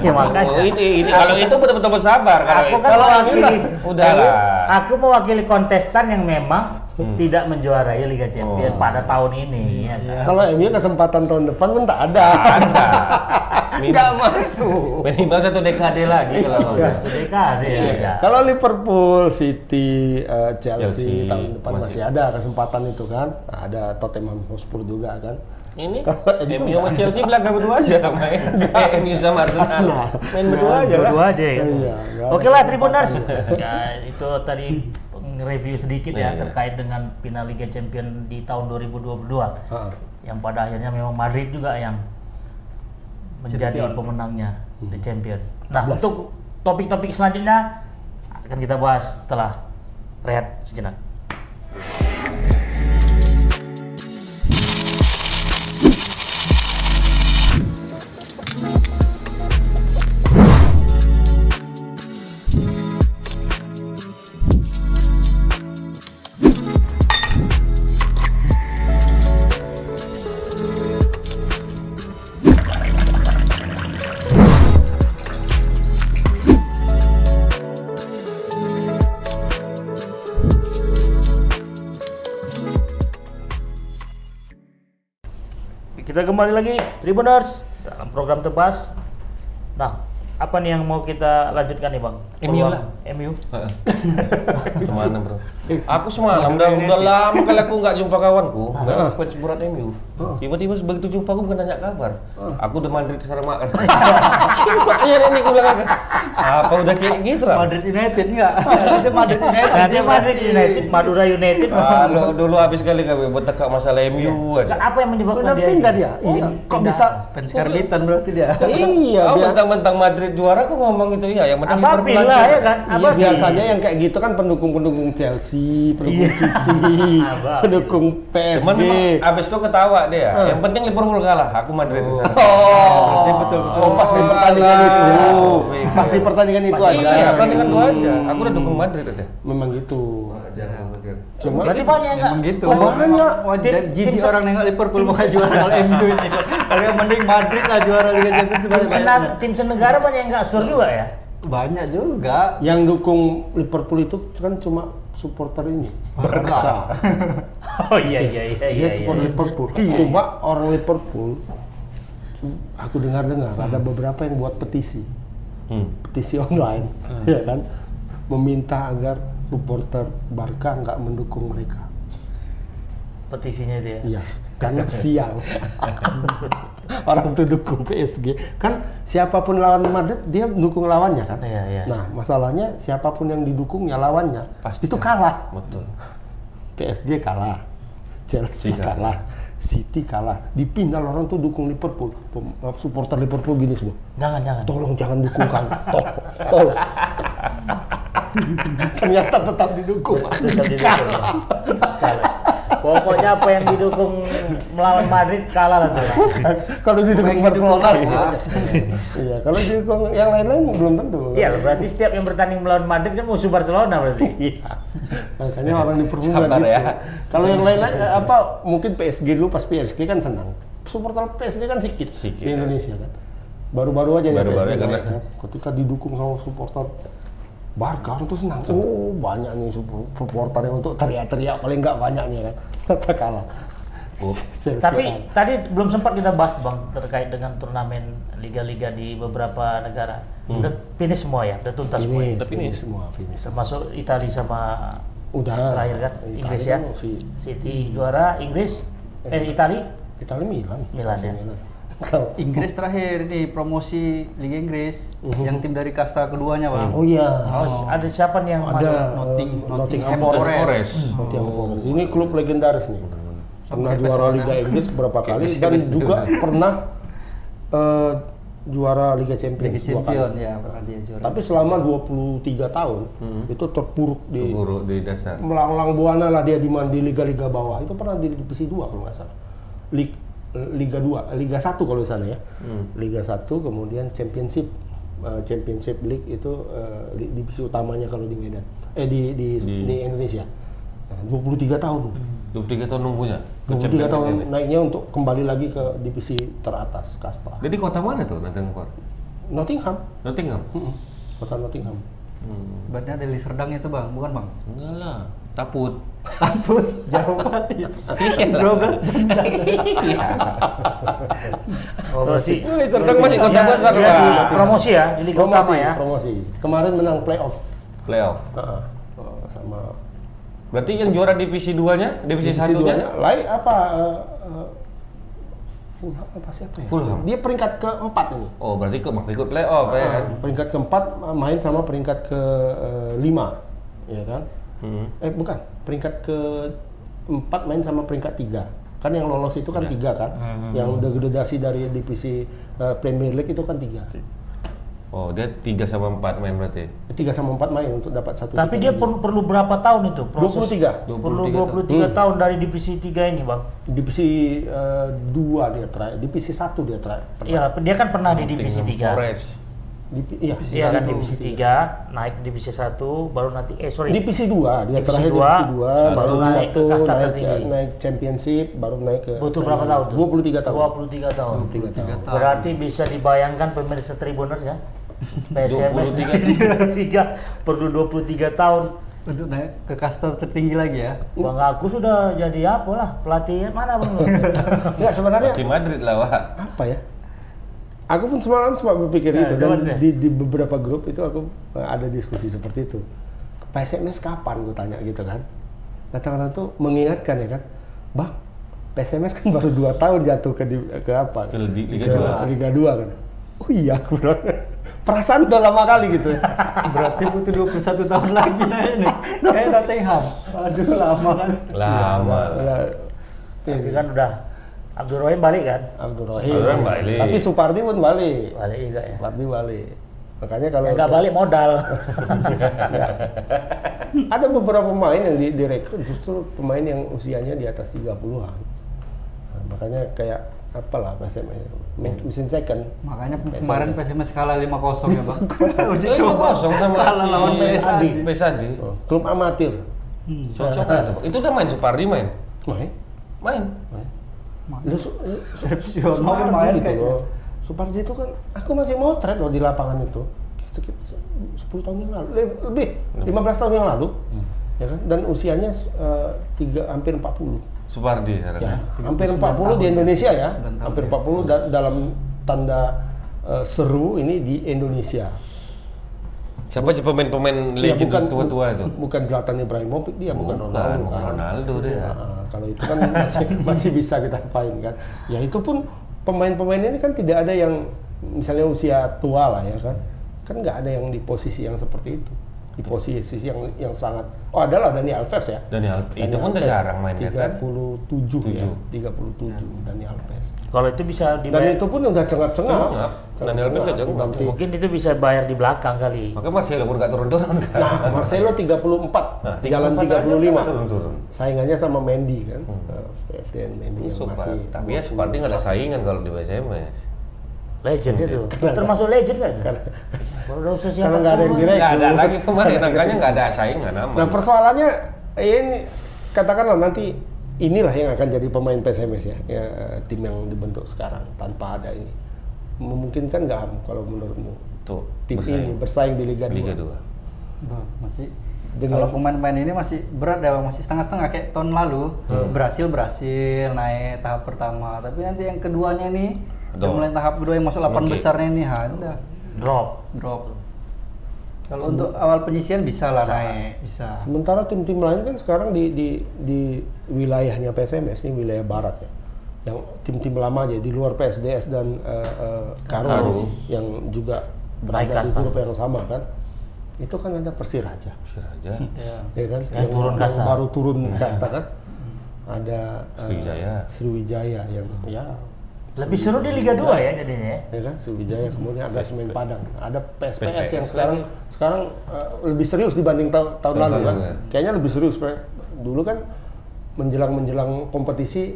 Ya, makanya. Oh, ini, ini kalau itu betul-betul bersabar kalau Aku itu. kan Kalau mewakili, Udahlah. aku mewakili kontestan yang memang tidak menjuarai Liga Champion Oh. pada tahun ini. ya kan? Kalau MU kesempatan tahun depan pun tak ada. Ada. Nggak masuk. Minimal satu dekade lagi kalau Iya. Satu dekade ya. ya. Kalau Liverpool, City, eh, Chelsea, Chelsea, tahun depan masih. masih. ada kesempatan itu kan. Ada Tottenham Hotspur juga kan. Ini MU sama Chelsea belakang berdua aja main. Eh, MU sama Arsenal. Main berdua aja. Dua-dua aja ya. Iya, ada Oke lah Tribuners. ya, itu tadi review sedikit ya Iya, iya. terkait dengan final Liga Champion di tahun 2022 Ah. yang pada akhirnya memang Madrid juga yang menjadi Champion. pemenangnya the champion. Nah, 14. untuk topik-topik selanjutnya akan kita bahas setelah rehat sejenak. Kembali lagi Tribuners dalam program tebas. Nah, apa nih yang mau kita lanjutkan nih, Bang? MU lah. MU. Heeh. Ke mana bro? Aku semalam udah, udah lama kali aku nggak jumpa kawanku, nggak fans berat MU. Tiba-tiba begitu jumpa aku bukan nanya kabar. Aku udah Madrid sekarang makan. Makanya ini aku bilang apa udah kayak gitu ah? Madrid United enggak? Itu Madrid United. Nanti Madrid United, Madura United. Kalau dulu habis kali kami bertekak masalah MU Kan aja. apa yang menyebabkan Udah dia? pindah gitu? dia. Iya. Kok Pindah. bisa? fans karbitan berarti dia. Iya, Kau biar mentang-mentang Madrid juara kok ngomong itu ya, yang penting Liverpool lah ya kan. Iya Ababil. biasanya yang kayak gitu kan pendukung-pendukung Chelsea, pendukung City, Abang. pendukung Cuman PSG. memang abis itu ketawa dia. Yang penting Liverpool kalah, aku Madrid di sana. Oh, betul, betul. Oh, pas di pertandingan Alah. itu. Iya. Pas di pertandingan itu Iya, aja. Iya, pertandingan gua aja. Aku udah dukung Madrid aja. Memang gitu. Jangan pikir. Cuma Berarti banyak enggak? Emang gitu. Oh, banyak. Wajar Tim- jijik orang nengok Liverpool mau juara kalau MU ini. Kalau yang mending Madrid lah juara Liga Champions Tim, banyak. sena, tim senegara banyak yang enggak sur juga ya? Banyak juga. yang dukung Liverpool itu kan cuma supporter ini. Barca. Oh iya iya iya Dia iya. supporter iya. Liverpool. Cuma orang Liverpool aku dengar-dengar ada beberapa yang buat petisi. Hmm. petisi online, ya kan, meminta agar supporter Barca nggak mendukung mereka. Petisinya itu ya. Iya, karena sial. Orang tuh dukung PSG, kan siapa pun lawan Madrid dia dukung lawannya kan. Iya, iya. Nah, masalahnya siapa pun yang didukungnya lawannya Pasti itu kan. kalah. Betul. PSG kalah, Chelsea kalah, City kalah. Dipindah orang tuh dukung Liverpool, supporter Liverpool gini semua. Jangan jangan. Tolong jangan dukung kami, tolong, tolong. Ternyata tetap didukung. Tetap didukung. Kalah. Pokoknya apa yang didukung melawan Madrid kalah lah kalau didukung Barcelona, iya. Kalau didukung yang lain-lain belum tentu. Iya, berarti setiap yang bertanding melawan Madrid kan musuh Barcelona berarti. Iya. Makanya orang Sabar bilang gitu. ya. Kalau yang lain-lain eh, apa mungkin PSG dulu pas PSG kan senang. Supporter PSG kan sedikit, di ya. Indonesia kan. Baru-baru aja nih Baru-baru PSG ya, naik, karena- kan. Ketika didukung sama supporter Barca tuh senang. Oh banyak nih sup- supporter yang untuk teriak-teriak paling nggak banyak nih kan. Tetap kalah. Oh. Tapi tadi belum sempat kita bahas Bang terkait dengan turnamen liga-liga di beberapa negara. Udah finish semua ya, udah tuntas semua. ya? finish, Tapi finish ini- semua finish. Termasuk Italia sama Udah terakhir kan Italia Inggris ya. kan si City juara, Inggris eh Italia Italia Milan. Milan ya. Kalau- Inggris terakhir nih promosi Liga Inggris yang tim dari kasta keduanya bang. Oh iya. Oh, ada siapa nih yang masuk? ada Notting- eh, Nottingham Forest. Forest. Nottingham Forest. Ini klub legendaris nih. Pernah juara Liga Inggris beberapa kali dan juga pernah eh, juara Liga Champions Liga dua kali. Champion ya pernah dia juara. Tapi selama 23 tahun itu terpuruk di Buruk di dasar. melanglang buana lah dia di mana di liga-liga bawah. Itu pernah di divisi 2 kalau nggak salah. Lig- Liga 2, Liga 1 kalau di sana ya. Liga 1 kemudian Championship eh, Championship League itu eh, li- divisi utamanya kalau di Medan. Eh di di, Di- di Indonesia. Nah, 23 tahun. 23 tahun nunggunya. ke 23 Champions tahun ini. naiknya untuk kembali lagi ke divisi teratas kasta. Jadi kota mana tuh Nottingham? Nottingham. Nottingham. Mm-mm. Kota Nottingham. Hmm. Berarti ada di Serdang itu bang, bukan bang? Enggak lah. Taput. Ampun, jauh banget ya. Iya lah. 12 jam Oh, berarti Serdang masih kota dia- besar, Pak. promosi ya di Liga Utama ya. promosi. Kemarin menang playoff. Playoff. Heeh. Oh, sama Berarti yang juara divisi 2-nya, divisi, divisi satunya? duanya lain apa eh, eh, Fulham apa siapa ya? Fulham. Dia peringkat keempat ini. Oh, berarti ke ikut playoff ya kan? Peringkat keempat eh, main sama peringkat ke eh, lima, ya kan? Hmm. Eh bukan, peringkat ke empat main sama peringkat tiga. Kan yang lolos itu kan tiga kan? Yang degradasi dari divisi eh, Premier League itu kan tiga. Oh, dia 3 sama 4 main berarti. Tiga sama empat main untuk dapat satu. Tapi dia perlu, perlu berapa tahun itu proses? 23. Perlu 23 23 tahun dari divisi 3 ini, Bang. divisi eh, dua dia terakhir, divisi satu dia terakhir. Iya, dia kan pernah di divisi 3. Forest. Divi- iya, Iya kan divisi tiga. 3, naik divisi 1 baru nanti eh sorry. Divisi 2, dia Divisi terakhir dua, divisi 2, satu, baru naik naik ke kasta naik, tertinggi. naik championship, baru naik ke Butuh berapa tahun tuh? 23 tahun. 23 tahun. 23 tahun. Berarti bisa dibayangkan pemirsa Tribuners ya. PSMS 23. 23 perlu 23 tahun. untuk naik ke kasta tertinggi lagi ya. Bang aku sudah jadi apa lah pelatihnya mana bang? Enggak sebenarnya Di Madrid lah, Wak. apa ya? Aku pun semalam sempat berpikir Ya, itu dan di, di beberapa grup itu aku eh, ada diskusi seperti itu. PSMS kapan gue tanya gitu kan? Kata-kata tuh mengingatkan ya kan, bang PSMS kan baru dua tahun jatuh ke di- ke apa? Ke Liga Ke dua. Liga 2 kan. Oh iya, aku bilang. Perasaan udah lama kali gitu ya. Berarti butuh 21 tahun lagi nah ini. Kayak Nottingham. Aduh lama kan. Lama. Udah, Tapi kan udah Abdul Rahim balik kan? Abdul Rahim. Abdul Rahim balik. Tapi Supardi pun balik. Balik juga ya. Supardi balik. Makanya kalau Ya nggak balik modal. ada beberapa pemain yang di- direkrut justru pemain yang usianya di atas 30-an. Nah, makanya kayak apalah PSMS me- mesin second. Makanya PSMS. kemarin PSMS kalah 5-0 ya, Bang. Uji Eh, coba kosong sama kalah lawan PSAD. PSAD. Oh, klub amatir. Cocok nggak tuh? Itu udah main Supardi main? Main. Main. main. Lu su- lu- su- Supardi main gitu loh. Supardi itu kan aku masih motret loh di lapangan itu. Sekitar se- 10 tahun yang lalu, Le- lebih 15 tahun yang lalu. Ya kan? Dan usianya eh, tiga hampir 40. Supardi Ya, ya. hampir 39 40 di tahun. Indonesia ya. 39 tahun, Hampir ya. 40 da- dalam tanda eh, seru ini di Indonesia. Siapa aja pemain-pemain Dia legend tua-tua itu? Bukan Zlatan Ibrahimovic dia, bukan, Bukan, Ronaldo. bukan kan. Ronaldo dia. Nah, kalau itu kan masih, masih bisa kita apain kan. Ya itu pun pemain-pemain ini kan tidak ada yang misalnya usia tua lah ya kan. Kan nggak ada yang di posisi yang seperti itu. Di posisi yang yang sangat Oh adalah Dani Alves ya. Dani Alves. Itu pun udah jarang main ya kan? 37 ya. Tujuh. 37 Dani Alves. Kalau itu bisa Dan dibayar, itu pun udah cengap-cengap. Cengap. Dani Alves udah cengap. Mungkin itu bisa bayar di belakang kali. Makanya Marcelo pun nggak turun-turun kan? Nah, Marcelo 34, Nah, jalan 34 aja 35. nggak turun-turun. Saingannya sama Mendy kan. Uh, FDN Mendy yang Supar. masih Tapi ya Supardi nggak ada saingan kalau di PSMS. Legend itu. Termasuk legend itu? Karena- Kalau nggak ada yang direct. Nggak ada lagi pemain, makanya nggak ada saingan aman. Nah persoalannya ini katakanlah nanti inilah yang akan jadi pemain PSMS ya, ya tim yang dibentuk sekarang tanpa ada ini memungkinkan nggak kalau menurutmu Tuh, tim bersaing. ini bersaing di Liga 2? Liga 2. Bah, masih Dengan- kalau pemain-pemain ini masih berat ya masih setengah-setengah kayak tahun lalu berhasil berhasil naik tahap pertama tapi nanti yang keduanya nih udah mulai tahap kedua yang masuk delapan besarnya nih ha udah drop. drop kalau untuk awal penyisian bisa lah naik bisa Sementara tim-tim lain kan sekarang di di di wilayahnya PSMS ini wilayah barat ya. Yang tim-tim lama aja di luar PSDS dan eh, Karo, Karo. yang juga Naik berada di grup yang sama kan. Itu kan ada Persiraja. Bisa aja. ya. Ya kan? Yang turun kasta. baru turun kasta kan. Ada Sriwijaya. Sriwijaya yang ya Lebih seru di Liga 2 ya jadinya ya. ya kan Sriwijaya kemudian ada Semen Padang ada PSPS, PSPS yang sekarang sekarang eh, lebih serius dibanding tahun lalu kan ya. kayaknya lebih serius Pak. dulu kan menjelang menjelang kompetisi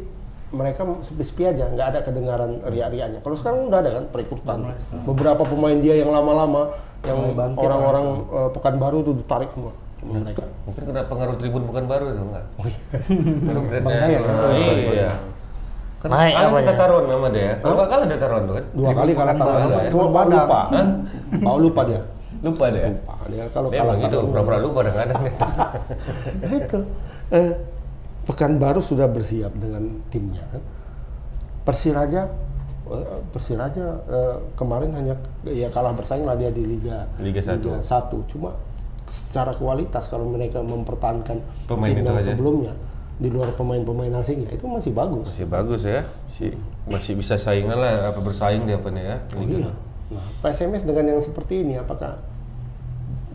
mereka sepi-sepi aja nggak ada kedengaran riak-riaknya kalau sekarang udah ada kan perekrutan beberapa pemain dia yang lama-lama yang orang-orang eh, Pekanbaru tuh ditarik semua mereka Mungkin kena pengaruh Tribun bukan baru itu enggak? Oh iya. Bang Dayat, ya? iya. Naik kalah apanya? kita taruhan sama dia. Kalau nggak kalah dia taruhan tuh kan? dua kali kalah tangan ya. cuma lupa bawa lupa dia Lupa dia. lupa dia kalau Dia kalah gitu, pura-pura lupa kadang-kadang. Itu eh, Pekanbaru sudah bersiap dengan timnya kan. Persiraja eh, Persiraja eh, kemarin hanya ya kalah bersaing lah dia di Liga Liga satu. 1. Cuma secara kualitas kalau mereka mempertahankan Pemain tim yang aja. sebelumnya di luar pemain-pemain asingnya itu masih bagus. Masih bagus ya. Si masih bisa saingan lah apa bersaing dia apa nih ya. Oh, iya. Nah, PSMS dengan yang seperti ini apakah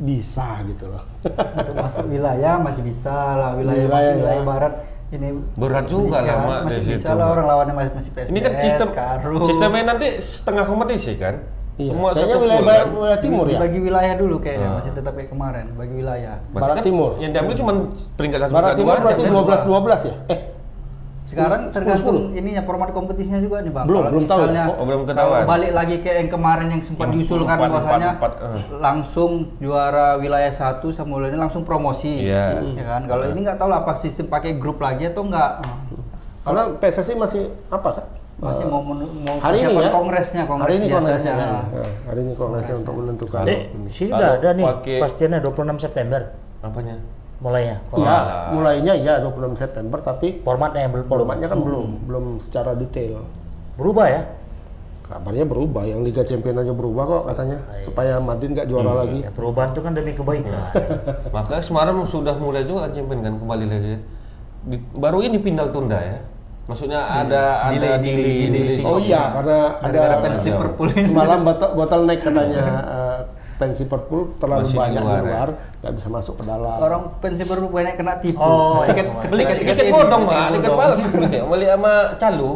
bisa gitu loh? untuk masuk wilayah masih bisa lah wilayah, Wilayah, masih wilayah ya. barat ini Berat juga lah, Mak, masih di bisa situ, lah orang lawannya masih masih PSDS Ini kan sistem Karu. sistemnya nanti setengah kompetisi kan? Iya. Semua Kayaknya wilayah pool barat, kan? wilayah timur ya. bagi wilayah dulu kayaknya Ah. masih tetap kayak kemarin bagi wilayah Berarti Barat kan timur. Yang diambil cuma peringkat satu Barat Timur dua berarti aja, kan? 12 12 ya? Eh, sekarang 10, tergantung 10. ininya format kompetisinya juga nih bang Belum, Kalau belum tahu ya? misalnya Oh, belum kalau ketahuan. balik lagi ke yang kemarin yang sempat Yang diusulkan empat, empat, bahwasanya empat, eh. langsung juara wilayah satu sama ini langsung promosi Iya. ya kan kalau ini nggak tahu lah apa sistem pakai grup lagi atau enggak karena PSSI masih apa kan? Masih mau menu- mau hari ini ya kongresnya kongres hari ini kongresnya kan? Nah, hari ini kongresnya untuk menentukan Eh, sini udah ada nih pastiannya 26 September Apanya? mulainya. ya mulainya ya 26 September tapi Formatnya yang belum formatnya kan belum belum secara detail berubah ya. kabarnya berubah yang Liga Champion aja berubah kok katanya supaya Madrid nggak juara lagi Ya, perubahan itu kan demi kebaikan. Makanya semalam sudah mulai juga kan champion kan kembali lagi. ya. Di- baru ini pindah tunda ya. Maksudnya ada ada delay, delay, delay, delay. delay. oh iya karena Gara-gara ada fans Liverpool ini. semalam botol bottleneck katanya eh, fans Liverpool terlalu Masih banyak di luar, luar ya? nggak bisa masuk ke dalam orang pensi baru banyak kena tipu Oh, tiket iya. beli Tiket, bodong mah, tiket palsu beli. Beli sama calo.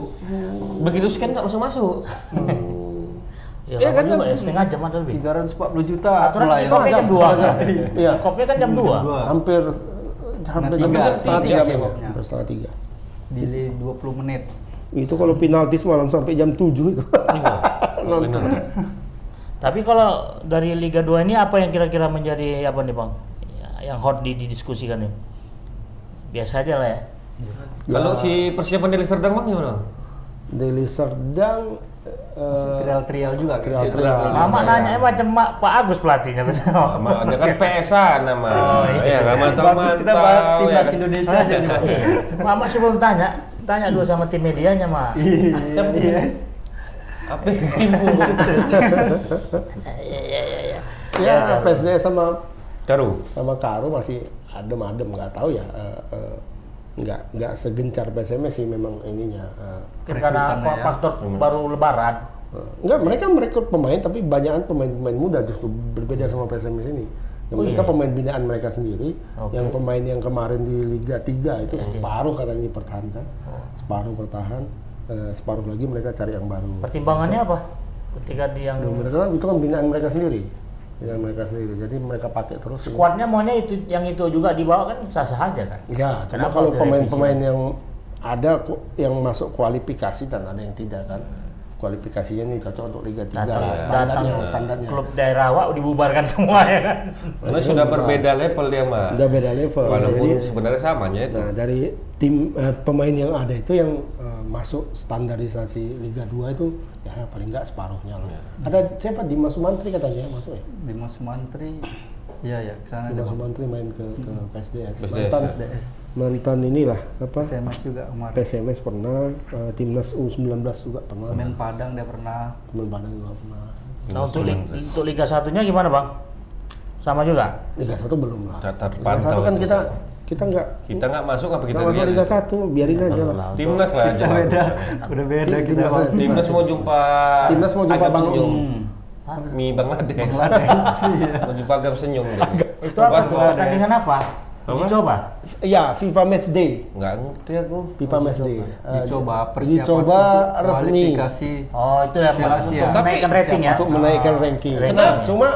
Begitu scan nggak masuk masuk. Ya, Iya lama kan, juga ya, setengah jam atau lebih. 340 juta Aturan mulai. off jam 2 kan? Iya. Off-nya kan jam 2. Dua. Hampir hampir setengah memang. kick-off-nya. Hampir setengah tiga. Delay 20 menit. Itu kalau penalti malam sampai jam 7 itu. Nonton. Benar. Tapi kalau dari Liga 2 ini apa yang kira-kira menjadi apa nih Bang? Ya, yang hot di- didiskusikan nih. Biasa aja lah ya. Kalau si persiapan dari Serdang bang gimana? Bang? Deli Serdang Eh, trial-trial juga. kan? trial-trial. Mama ya. nanya macam Mak Pak Agus pelatihnya betul. Sama dia kan PSA nama. Oh, iya. Ya mantap Bagus kita bahas mantap. ya timnas kan? Indonesia aja nih, Bang. Mama sebelum tanya, tanya dulu sama tim medianya, Mak. Siapa tuh? Iya. Apa yang timbul? Iya, iya, iya, iya. Ya, PSDS sama Karu. sama Karo masih adem-adem nggak tahu ya eh, eh, nggak nggak segencar PSMS sih memang ininya eh. Mungkin karena ya. faktor baru lebaran. Eh, Enggak, mereka merekrut pemain tapi banyakan pemain-pemain muda justru berbeda sama PSMS ini. Yang Oh, mereka iya. pemain binaan mereka sendiri, Oke. yang pemain yang kemarin di Liga 3 itu separuh karena ini pertahankan, Oh. separuh bertahan, eh, separuh lagi mereka cari yang baru. Pertimbangannya apa? Ketika di yang mereka itu kan binaan mereka sendiri, binaan mereka sendiri. Jadi mereka pakai terus. skuadnya maunya itu yang itu juga dibawa kan sah-sah aja kan? Ya, cuma kalau pemain-pemain yang ada yang masuk kualifikasi dan ada yang tidak kan. Kualifikasinya nih cocok untuk Liga 3 Datang, lah, datang standarnya, standarnya. klub daerah awak dibubarkan semua ya kan? Karena sudah berbeda level dia mah. Udah beda level. Walaupun Jadi, sebenarnya samanya itu. nah dari tim eh, pemain yang ada itu yang eh, masuk standarisasi Liga 2 itu ya paling nggak separuhnya lah. Ada siapa Dimas Sumantri katanya masuk ya? Dimas Sumantri. Iya ya, ke sana Dimas. Sumantri main ke ke PSDS. PSDS, Mantan ya. SDS. mantan inilah apa? SMS juga kemarin. PSMS pernah, eh, timnas U19 juga pernah. Semen Padang dia pernah. Teman Padang juga pernah. Nah untuk, untuk Liga satunya gimana bang? Sama juga? Liga 1 belum lah. Liga terpantau 1 kan kita kita nggak Kita nggak masuk apa kita masuk? Liga 1, biarin aja lah. Timnas lah aja. Beda, udah beda kita timnas mau jumpa Timnas mau jumpa Bang Senyum. Mi Bangladesh. Bangladesh iya. Mau jumpa Agam Senyum. Itu apa tuh? Pertandingan apa? Apa? Dicoba? Iya, FIFA Match Day. Nggak ngerti aku. FIFA Match Day. Dicoba persiapan dicoba resmi. Oh itu yang Piala untuk menaikkan rating ya? untuk menaikkan ranking. Nah, cuma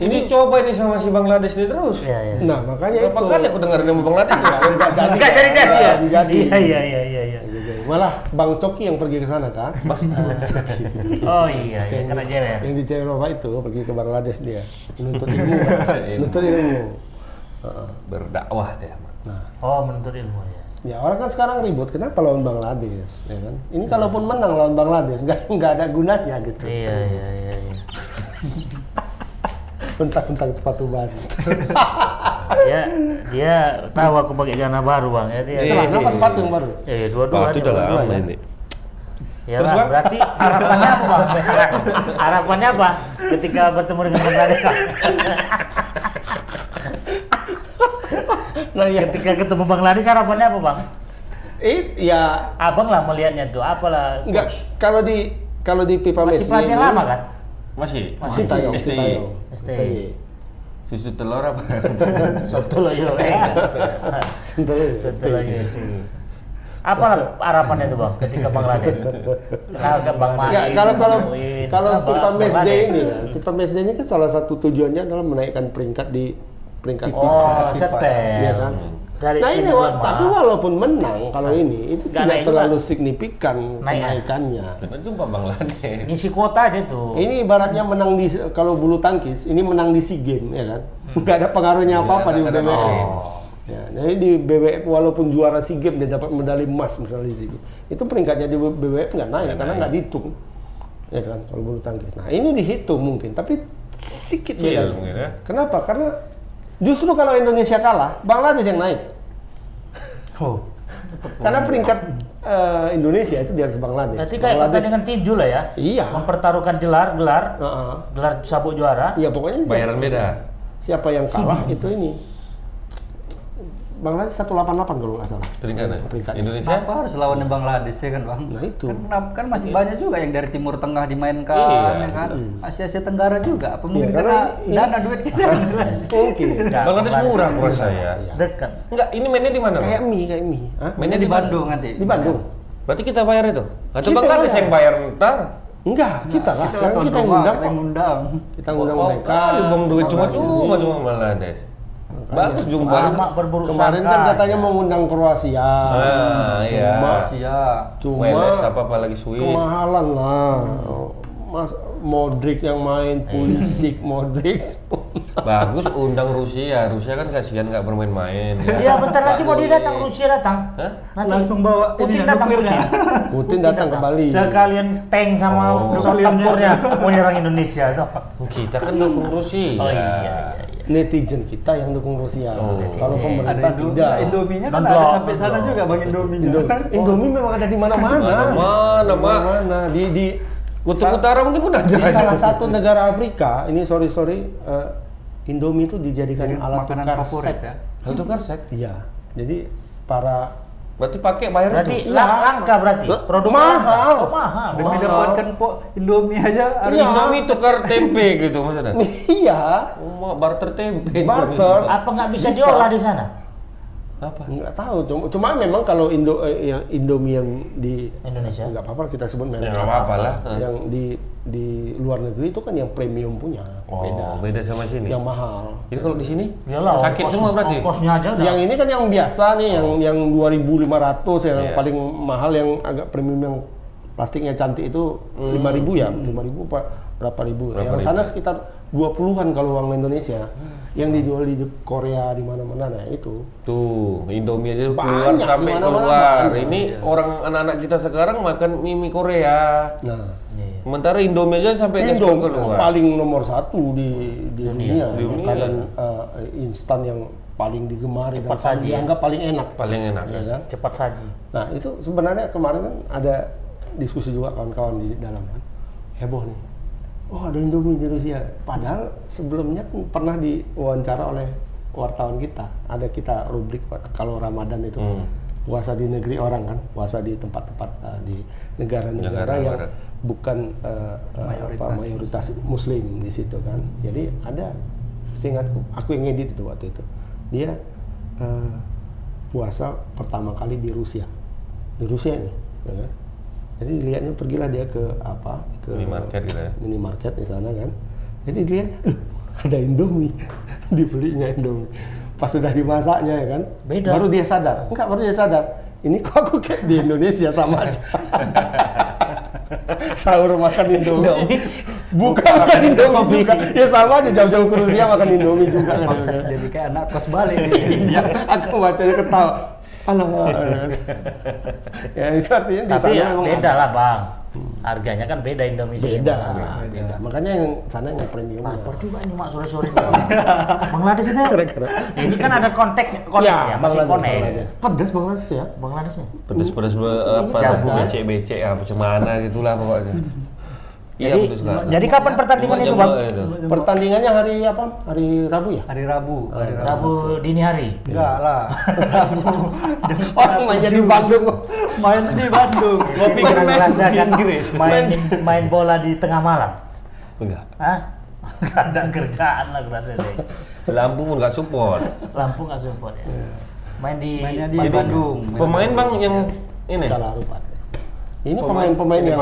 Ini coba ini sama si Bangladesh ini terus. Iya iya. nah makanya Berapa itu kali aku dengar nama Bangladesh terus kan? Nggak jadi. Enggak jadi jadi ya? Jadi. Iya iya iya iya. iya. Malah Bang Coki yang pergi ke sana kan. Oh iya iya kena jewer. yang di Eropa itu pergi ke Bangladesh dia menuntut ilmu menuntut ilmu Heeh. Berdakwah dia. nah Oh menuntut ilmu ya. ya orang kan sekarang ribut kenapa lawan Bangladesh ya kan ini kalaupun menang lawan Bangladesh nggak nggak ada gunanya gitu Iya iya iya. tentang-tentang sepatu baru Dia dia tahu aku pakai celana baru bang ya dia. celana apa sepatu yang baru Eh dua-dua. Dia, udah dua-dua, lama ya. ini. Ya Terus, Bang? berarti harapannya apa bang? harapannya apa ketika bertemu dengan Bangladesh? nah ya ketika ketemu Bangladesh harapannya apa bang? it ya Abang lah melihatnya tuh, apalah. nggak kalau di kalau di pipa Masih Messi pelatih ini- lama kan? Masih. Masih Tayo, STI. Tayo. STI. Susu telur apa? Satu lah yo. eh. Sentuh. Satu lagi STI. Apa harapannya tuh bang ketika Bangladesh? Kenalkan Bang Main. Ya, kalau kalau kalau pipa Day Bangladesh. ini pipa Match Day ini kan salah satu tujuannya adalah menaikkan peringkat di peringkat Oh, pipa. setel. Iya kan? Dari nah ini wa- tapi walaupun menang kalau ini itu tidak naik terlalu signifikan ya? kenaikannya. Karena jumpa Bangladesh. Ngisi kuota aja tuh. Ini ibaratnya menang di kalau bulu tangkis, ini menang di SEA Games ya kan. Nggak ada pengaruhnya apa-apa di nggak ada BWF. main. Ya, jadi di BWF walaupun juara SEA Games dia dapat medali emas misalnya di SEA Games. Itu peringkatnya di BWF nggak naik Nggak karena nggak dihitung. Ya kan kalau bulu tangkis. Nah, ini dihitung mungkin tapi sedikit beda. mungkin ya. Kenapa? Karena justru kalau Indonesia kalah, Bangladesh yang naik. Oh. Karena peringkat eh, Indonesia itu di atas Bangladesh. Berarti kayak Bangladesh pertandingan tinju lah ya? Iya. Mempertaruhkan gelar, gelar, Heeh. gelar sabuk juara. Iya pokoknya siapa- Bayaran beda. Siapa yang kalah itu ini. Bangladesh 188 kalau nggak salah. Peringkatnya. Peringkat. Indonesia. Kenapa harus lawannya Bangladesh ya kan bang? Nah, itu. Kan, kenapa- kan masih banyak juga yang dari Timur Tengah dimainkan, Iya, ya kan? Asia Asia Tenggara juga. Apa mungkin Iya, karena dana duit kita Mungkin. Enggak, Bangladesh murah aku rasa ya. Dekat. Enggak, ini mainnya di mana? Kayak mie, kayak mie. Hah? mainnya di Bandung nanti. Di Bandung. Berarti kita bayar itu? Atau Kita Bangladesh bayar. yang bayar ntar? Enggak, kita lah. Kita Kan kita yang rumah, undang kita yang kok. undang. Kita undang Oh, mereka. kali buang duit Bagus jumpa. Lama berburu Kemarin sangka kan katanya aja. mau ngundang Kroasia. Ah, iya. Cuma Sia. cuma Wales apa apa lagi Swiss. kemahalan lah. Mas Modric yang main, Pulisic, Modric. Bagus undang Rusia. Rusia kan kasihan nggak bermain-main. ya. Iya bentar lagi mau dia datang Rusia datang. Hah? Nanti Langsung bawa Putin ininya, datang. Putin. Putin datang ke Bali. Sekalian tank sama Oh. pesawat tempurnya mau nyerang Indonesia tuh. Kita kan dukung Rusia. Oh iya iya iya. Netizen kita yang dukung Rusia. Oh. Kalau pemerintah Ada Indo tidak. Indominya kan ada sampai sana juga Bang Indominya. Indo- Indomie memang ada di mana-mana. Mana-mana. Mana di di Kutub Utara mungkin pun ada. Di salah satu negara Afrika, ini sorry sorry, eh, Indomie itu dijadikan Jadi alat tukar favorit seks. ya. Hal tukar seks. Iya. Jadi para Berarti pakai bayar Berarti itu. la- langka berarti. Produk mahal. langka. Oh, mahal. Demi Mahal. dapatkan po Indomie aja harus Iya. Indomie tukar tempe gitu maksudnya. iya, Oh, barter tempe. Barter. Apa nggak bisa, Bisa. diolah di sana? Apa? nggak tahu. Cuma, cuma memang kalau Indo eh, yang Indomie yang di Indonesia. nggak apa-apa kita sebut merek. Ya, nggak apa-apa lah. Yang di di luar negeri itu kan yang premium punya, Oh, beda. beda, sama sini. Yang mahal. Jadi kalau di sini Iyalah, sakit ongkos- semua berarti. Ongkosnya aja udah. Yang ini kan yang biasa nih, yang yang 2.500 yang Iya. paling mahal yang agak premium yang plastiknya cantik itu 5.000 ya, 5.000 apa berapa ribu? Berapa yang ribu? sana sekitar 20-an kalau uang Indonesia. Yang dijual di Korea di mana-mana nah itu. Tuh, Indomie aja keluar Banyak, sampai keluar. Ini orang anak-anak kita sekarang makan mie mie Korea. Nah. Sementara Indomie aja sampai ekspor Indo keluar. paling nomor satu di di dunia, Di dunia. makanan eh, instan yang paling digemari Cepat dan saji ya. dianggap paling enak. Paling enak. Ya kan? Cepat saji. Nah itu sebenarnya kemarin kan ada diskusi juga kawan-kawan di dalam kan heboh nih. Oh ada Indomie di Rusia. Padahal sebelumnya kan pernah diwawancara oleh wartawan kita. Ada kita rubrik kalau Ramadan itu Hmm. puasa di negeri orang kan, puasa di tempat-tempat uh, di negara-negara Negara yang barat. Bukan uh, Mayoritas apa, mayoritas Muslim di situ kan. Jadi ada seingatku, aku yang ngedit itu waktu itu. Dia uh, puasa pertama kali di Rusia, di Rusia ini. ya kan? Jadi lihatnya pergilah dia ke apa ke Minimarket gitu ya? minimarket di sana kan. Jadi dia "Loh, ada Indomie, dibelinya Indomie. Pas sudah dimasaknya ya kan, Beda. baru dia sadar. Enggak, baru dia sadar. Ini kok aku kayak di Indonesia sama aja. Sahur makan Indomie. Bukan makan Indomie juga. Ya sama aja jauh-jauh ke Rusia makan Indomie juga kan. Jadi kayak anak kos balik ya, aku bacanya ketawa. Halo. ya itu artinya di Tapi sana ya beda lah bang. Harganya kan beda Indonesia. beda, gimana. beda. Makanya yang sana yang premium. Lapar juga ini mak sore-sore. Bangladesh itu. Ya, ini kan ada konteks konteks ya, masih Bangladesh, konek. Pedas Bangladesh ya. Bangladeshnya. Pedes-pedes be- apa kan? becek-becek apa cemana gitulah pokoknya. Iya Jadi, jadi kapan pertandingan itu bang? itu. Pertandingannya hari apa? Hari Rabu ya? Hari Rabu, hari Rabu. Rabu dini hari. Enggak lah. Rabu. Orang mainnya di Bandung. Main di Bandung. Kopi pernah ngerasakan Inggris. main main bola di tengah malam? Enggak. Hah? Gak ada kerjaan lah deh. Lampung pun nggak support. Lampung nggak support ya. Main di, Mainnya di Bandung. Bandung. Pemain bang yang ini. Salah rupa. Ini Pemain- pemain-pemain yang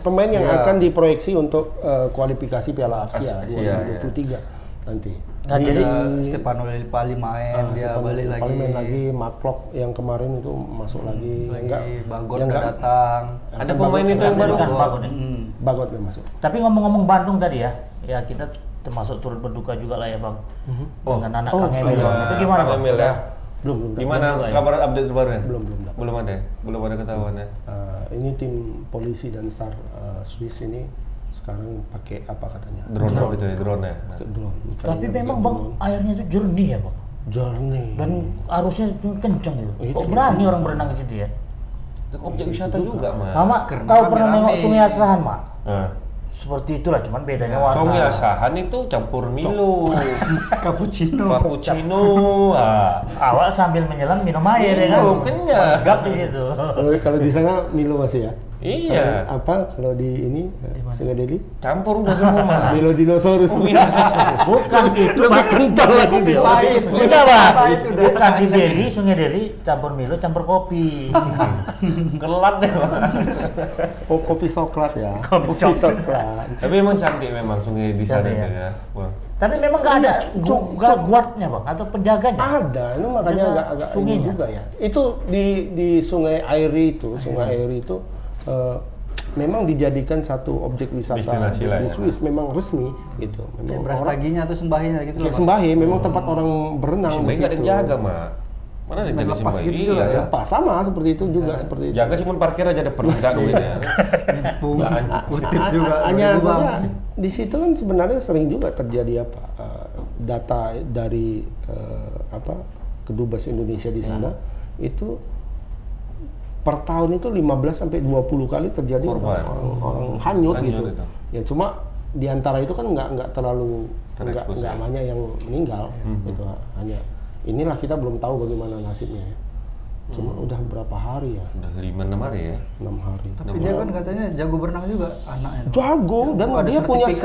pemain yang Iya. akan diproyeksi untuk eh, kualifikasi Piala Asia Asia, 2023 nanti. Nah, Di- jadi Stefano Lillipali main, ah, dia Stefano balik lagi. paling main lagi, Marklock yang kemarin itu masuk lagi, Lagi enggak, Bagot yang enggak, datang. Ada pemain itu yang baru kan Bagot. Bagot ya? Hmm. Bagot yang masuk. Tapi ngomong-ngomong Bandung tadi ya, ya kita termasuk turut berduka juga lah ya bang. Oh. Dengan anak Oh, Kang Emil. iya. Itu gimana Kang bang? Emil ya. Belum, belum. Gimana ya? kabar update terbarunya? Belum, belum dapat. Belum ada. ya? Belum ada ketahuan ya. Eh, ini tim polisi dan SAR eh, Swiss ini sekarang pakai apa katanya? Drone apa itu ya, drone ya. Drone. Tapi memang bang drone. airnya itu jernih ya bang. Jernih. Dan arusnya itu kencang gitu. Itu Kok berani orang berenang ke situ ya? Itu objek wisata juga, Mas. Mama, Karena kau pernah nengok Sungai Asahan mak? Nah, Seperti itulah, cuman bedanya warna. Songi Asahan itu campur Milo, Cappuccino. cappuccino. Ah. Awak sambil menyelam minum air ya kan? Oh, kenyang. Gap di situ. Kalau kalau di sana Milo masih ya? Iya. Apa kalau di ini eh, Sungai Deli? Campur udah semua malah. Melodinosaurus. Bukan itu, Lebih Pak. kental lagi dia. Lain. Udah, Pak. Lain udah. Bukan di Delhi, Sungai Delhi, campur Milo, campur kopi. Kelat deh Pak. Oh, kopi coklat ya. Kopi Kopi coklat. Tapi emang cantik memang sungai di sana ya. ya. Wah. Tapi memang nggak ada Iya, nggak guardnya, Bang, atau penjaganya. Ada, itu makanya agak agak ini sungainya. juga ya. Itu di di Sungai Airi itu, Sungai Airi itu eh, memang dijadikan satu objek wisata Destinasi di, di ya. Swiss, memang resmi gitu. Memang orang Brastaginya atau sembahinya gitu Bang. sembahi, memang tempat orang berenang di nggak ada yang situ. jaga, Mak. Mana ada yang jaga Lepas Simbai? gitu Iya. juga ya. Apa sama seperti itu juga seperti itu. Jaga cuma parkir aja depan, enggak duitnya. Bung, kutip A- juga. a- hanya saja di situ kan sebenarnya sering juga terjadi apa eh, data dari eh, apa kedubes Indonesia di sana Hmm. itu per tahun itu 15 sampai 20 kali terjadi Korban. orang, orang, orang hanyut, Hanyut gitu. itu. Ya cuma di antara itu kan nggak nggak terlalu nggak nggak ya. banyak yang meninggal Hmm. gitu hanya inilah kita belum tahu bagaimana nasibnya ya. Cuma Hmm. udah berapa hari ya? Udah 5 6 hari ya. enam hari. Tapi dia kan katanya jago berenang juga anaknya. Jago dan Oh, dia punya sertifikat.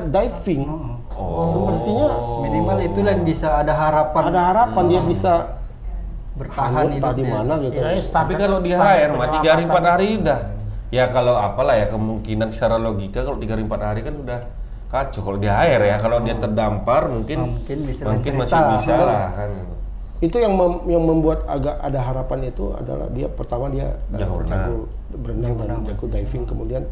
sertifikat diving. Oh. Semestinya Minimal itulah yang bisa ada harapan ada harapan dia bisa bertahan di hidupnya. mana gitu. Istilahnya Tapi kalau di HR mah 3 hari 4 penyelamatan. hari udah. Ya kalau apalah ya kemungkinan secara logika kalau 3 hari 4 hari kan udah kacau kalau di HR ya. Kalau dia terdampar mungkin Mungkin bisa mungkin cerita. masih bisa lah kan. gitu. Itu yang mem- yang membuat agak ada harapan itu adalah dia pertama dia eh, Jago berenang. dan jago diving kemudian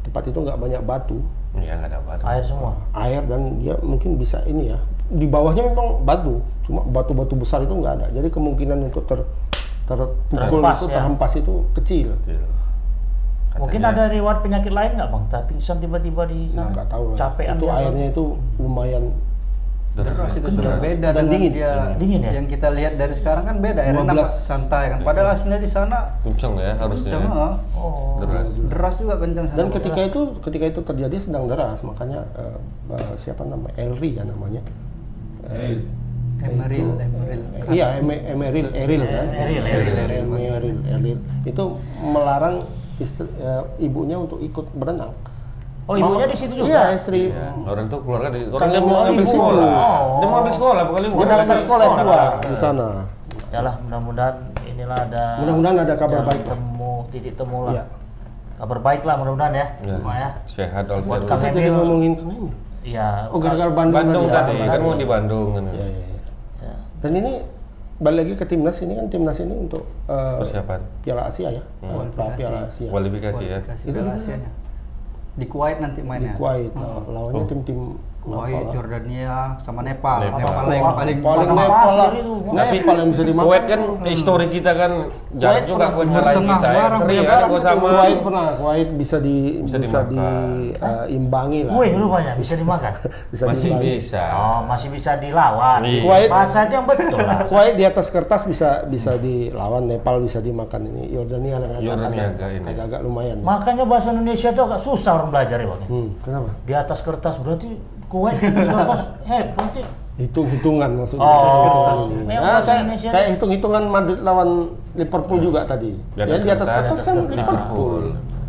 tempat itu nggak banyak batu Ya nggak dapat. Air semua. air dan dia mungkin bisa ini ya di bawahnya memang batu cuma batu-batu besar itu nggak ada jadi kemungkinan untuk ter terpukul Terhempas, itu ya. terhempas itu kecil Kecil. Mungkin Katanya- ada riwayat penyakit lain nggak bang? Tapi pingsan tiba-tiba di nah sana. nggak tahu lah Capean itu airnya itu lumayan Deras, ya, itu sudah beda Dan dingin. dia Dingin ya? yang kita lihat dari sekarang kan beda airnya 12. nampak santai kan padahal aslinya di sana Kenceng ya harusnya. kencang ah. Oh. Deras. deras juga kencang sana Dan ketika itu ketika itu terjadi sedang deras, makanya eh, eh, siapa nama Elri ya namanya. Eh, Emeril itu, Emeril eh, iya, Eme- Emeril, Eril kan? Eril, Eril, Eril, Emeril, Eril. Itu melarang istri- eh, ibunya untuk ikut berenang. Oh ibunya di situ juga. Iya, istri. Ya, orang tuh keluarga di orang dia mau mau ngambil di sekolah. Oh. Dia mau ngambil sekolah bukan libur. Dia ngambil sekolah S2 sekolah. di sana. Yalah mudah-mudahan inilah ada. Mudah-mudahan ada kabar baik lah. Temu titik temu lah. Iya. Kabar baik lah mudah-mudahan ya. Ya. Ya. Sehat Buat Kita jadi Emil. ngomongin Kang Emil. Iya. Oh, gara-gara Bandung, Bandung tadi. tadi kan mau di Bandung kan. Iya, iya, iya. Ya. Dan ini balik lagi ke timnas ini kan timnas ini untuk eh, Persiapan. Piala Asia ya, Hmm. pra Piala Asia. Kualifikasi ya. Kasih Itu Piala di Asianya. di Kuwait nanti di mainnya Kuwait law- lawannya Oh. Kuwait. Jordania sama Nepal Nepal. Nepal paling paling paling Nepal lah. Tapi Nepal yang bisa dimakan. Kuwait kan histori kita kan jarang Kuwait juga Kuwait ngalahin Tengah, kita ya. Sering kan gua itu. sama Kuwait pernah, Kuwait bisa di Bisa bisa, di dimakan. eh, imbangi lah. Wih rupanya bisa dimakan. Bisa masih diimbangi. bisa. Oh masih bisa dilawan. Iya. Kuwait- Bahasa aja yang betul lah. Kuwait di atas kertas bisa bisa dilawan, Nepal bisa dimakan ini. Yordania yang agak, Yordania agak ini. agak lumayan. Makanya bahasa Indonesia tuh agak susah orang belajar ya bang. Hmm, kenapa? Di atas kertas berarti Kuwait atas kertas hebat berarti. Hitung-hitungan maksudnya. Oh, ini. memang Nah, kayak itu- hitung-hitungan Madrid lawan Liverpool juga tadi. Di atas Ya, di atas kertas, kertas kan Liverpool. Liverpool.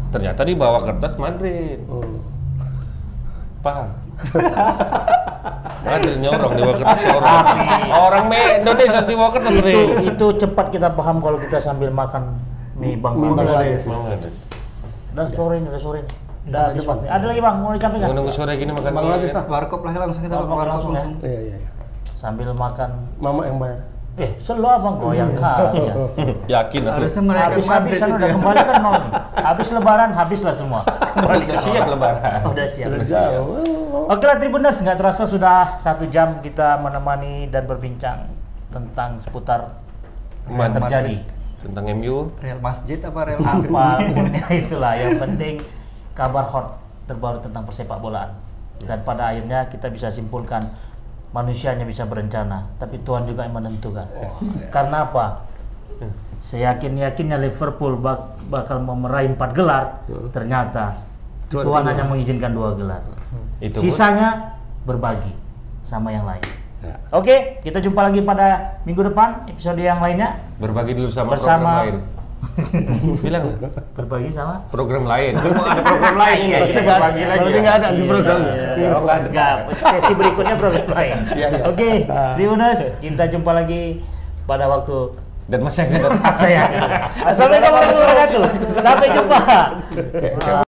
Ternyata di bawah kertas Madrid. Hmm. Paham? Madrid nyorong di bawah kertas orang. Orang me Indonesia di bawah kertas itu itu cepat kita paham kalau kita sambil makan mie bang. Bangladesh. Udah sore ini, sore ini. Udah habis waktu. Ada lagi bang mau dicapai nggak? Nunggu sore gini makan Bangladesh mie. lah. warkop lah langsung kita Warkop langsung ya. Iya, iya, iya. Sambil makan. Mama yang bayar. Eh selalu abang goyang kali ya. Yakin aku. harusnya Madrid Habis-habisan udah ya. kembali kan nol nih. Habis lebaran habislah semua. Kembali Udah siap lebaran. Udah siap. Jauh. Oke lah Tribuners, nggak terasa sudah satu jam kita menemani dan berbincang tentang seputar yang terjadi. Tentang MU. Real Masjid apa Real Madrid Apa pun itulah, yang penting kabar hot terbaru tentang persepak bolaan. Dan pada akhirnya kita bisa simpulkan manusianya bisa berencana, tapi Tuhan juga yang menentukan. Karena apa? Seyakin-yakinnya Liverpool bak- bakal meraih empat gelar, ternyata Tuhan Tuhan hanya mengizinkan dua gelar. Itu pun- Sisanya berbagi sama yang lain. Ya. Oke, kita jumpa lagi pada minggu depan episode yang lainnya Berbagi dulu sama bersama program lain. Bilang Berbagi sama program lain. Cuma ada program lain. Berarti Kita nggak ada- lagi. berarti ya. nggak ada di program. Iya, oh, nggak ada. Sesi berikutnya program lain. Iya, iya. Oke, Ah. Tribunas, kita jumpa lagi pada waktu Dan masih akan datang. saya. Assalamualaikum warahmatullahi wabarakatuh. Sampai jumpa.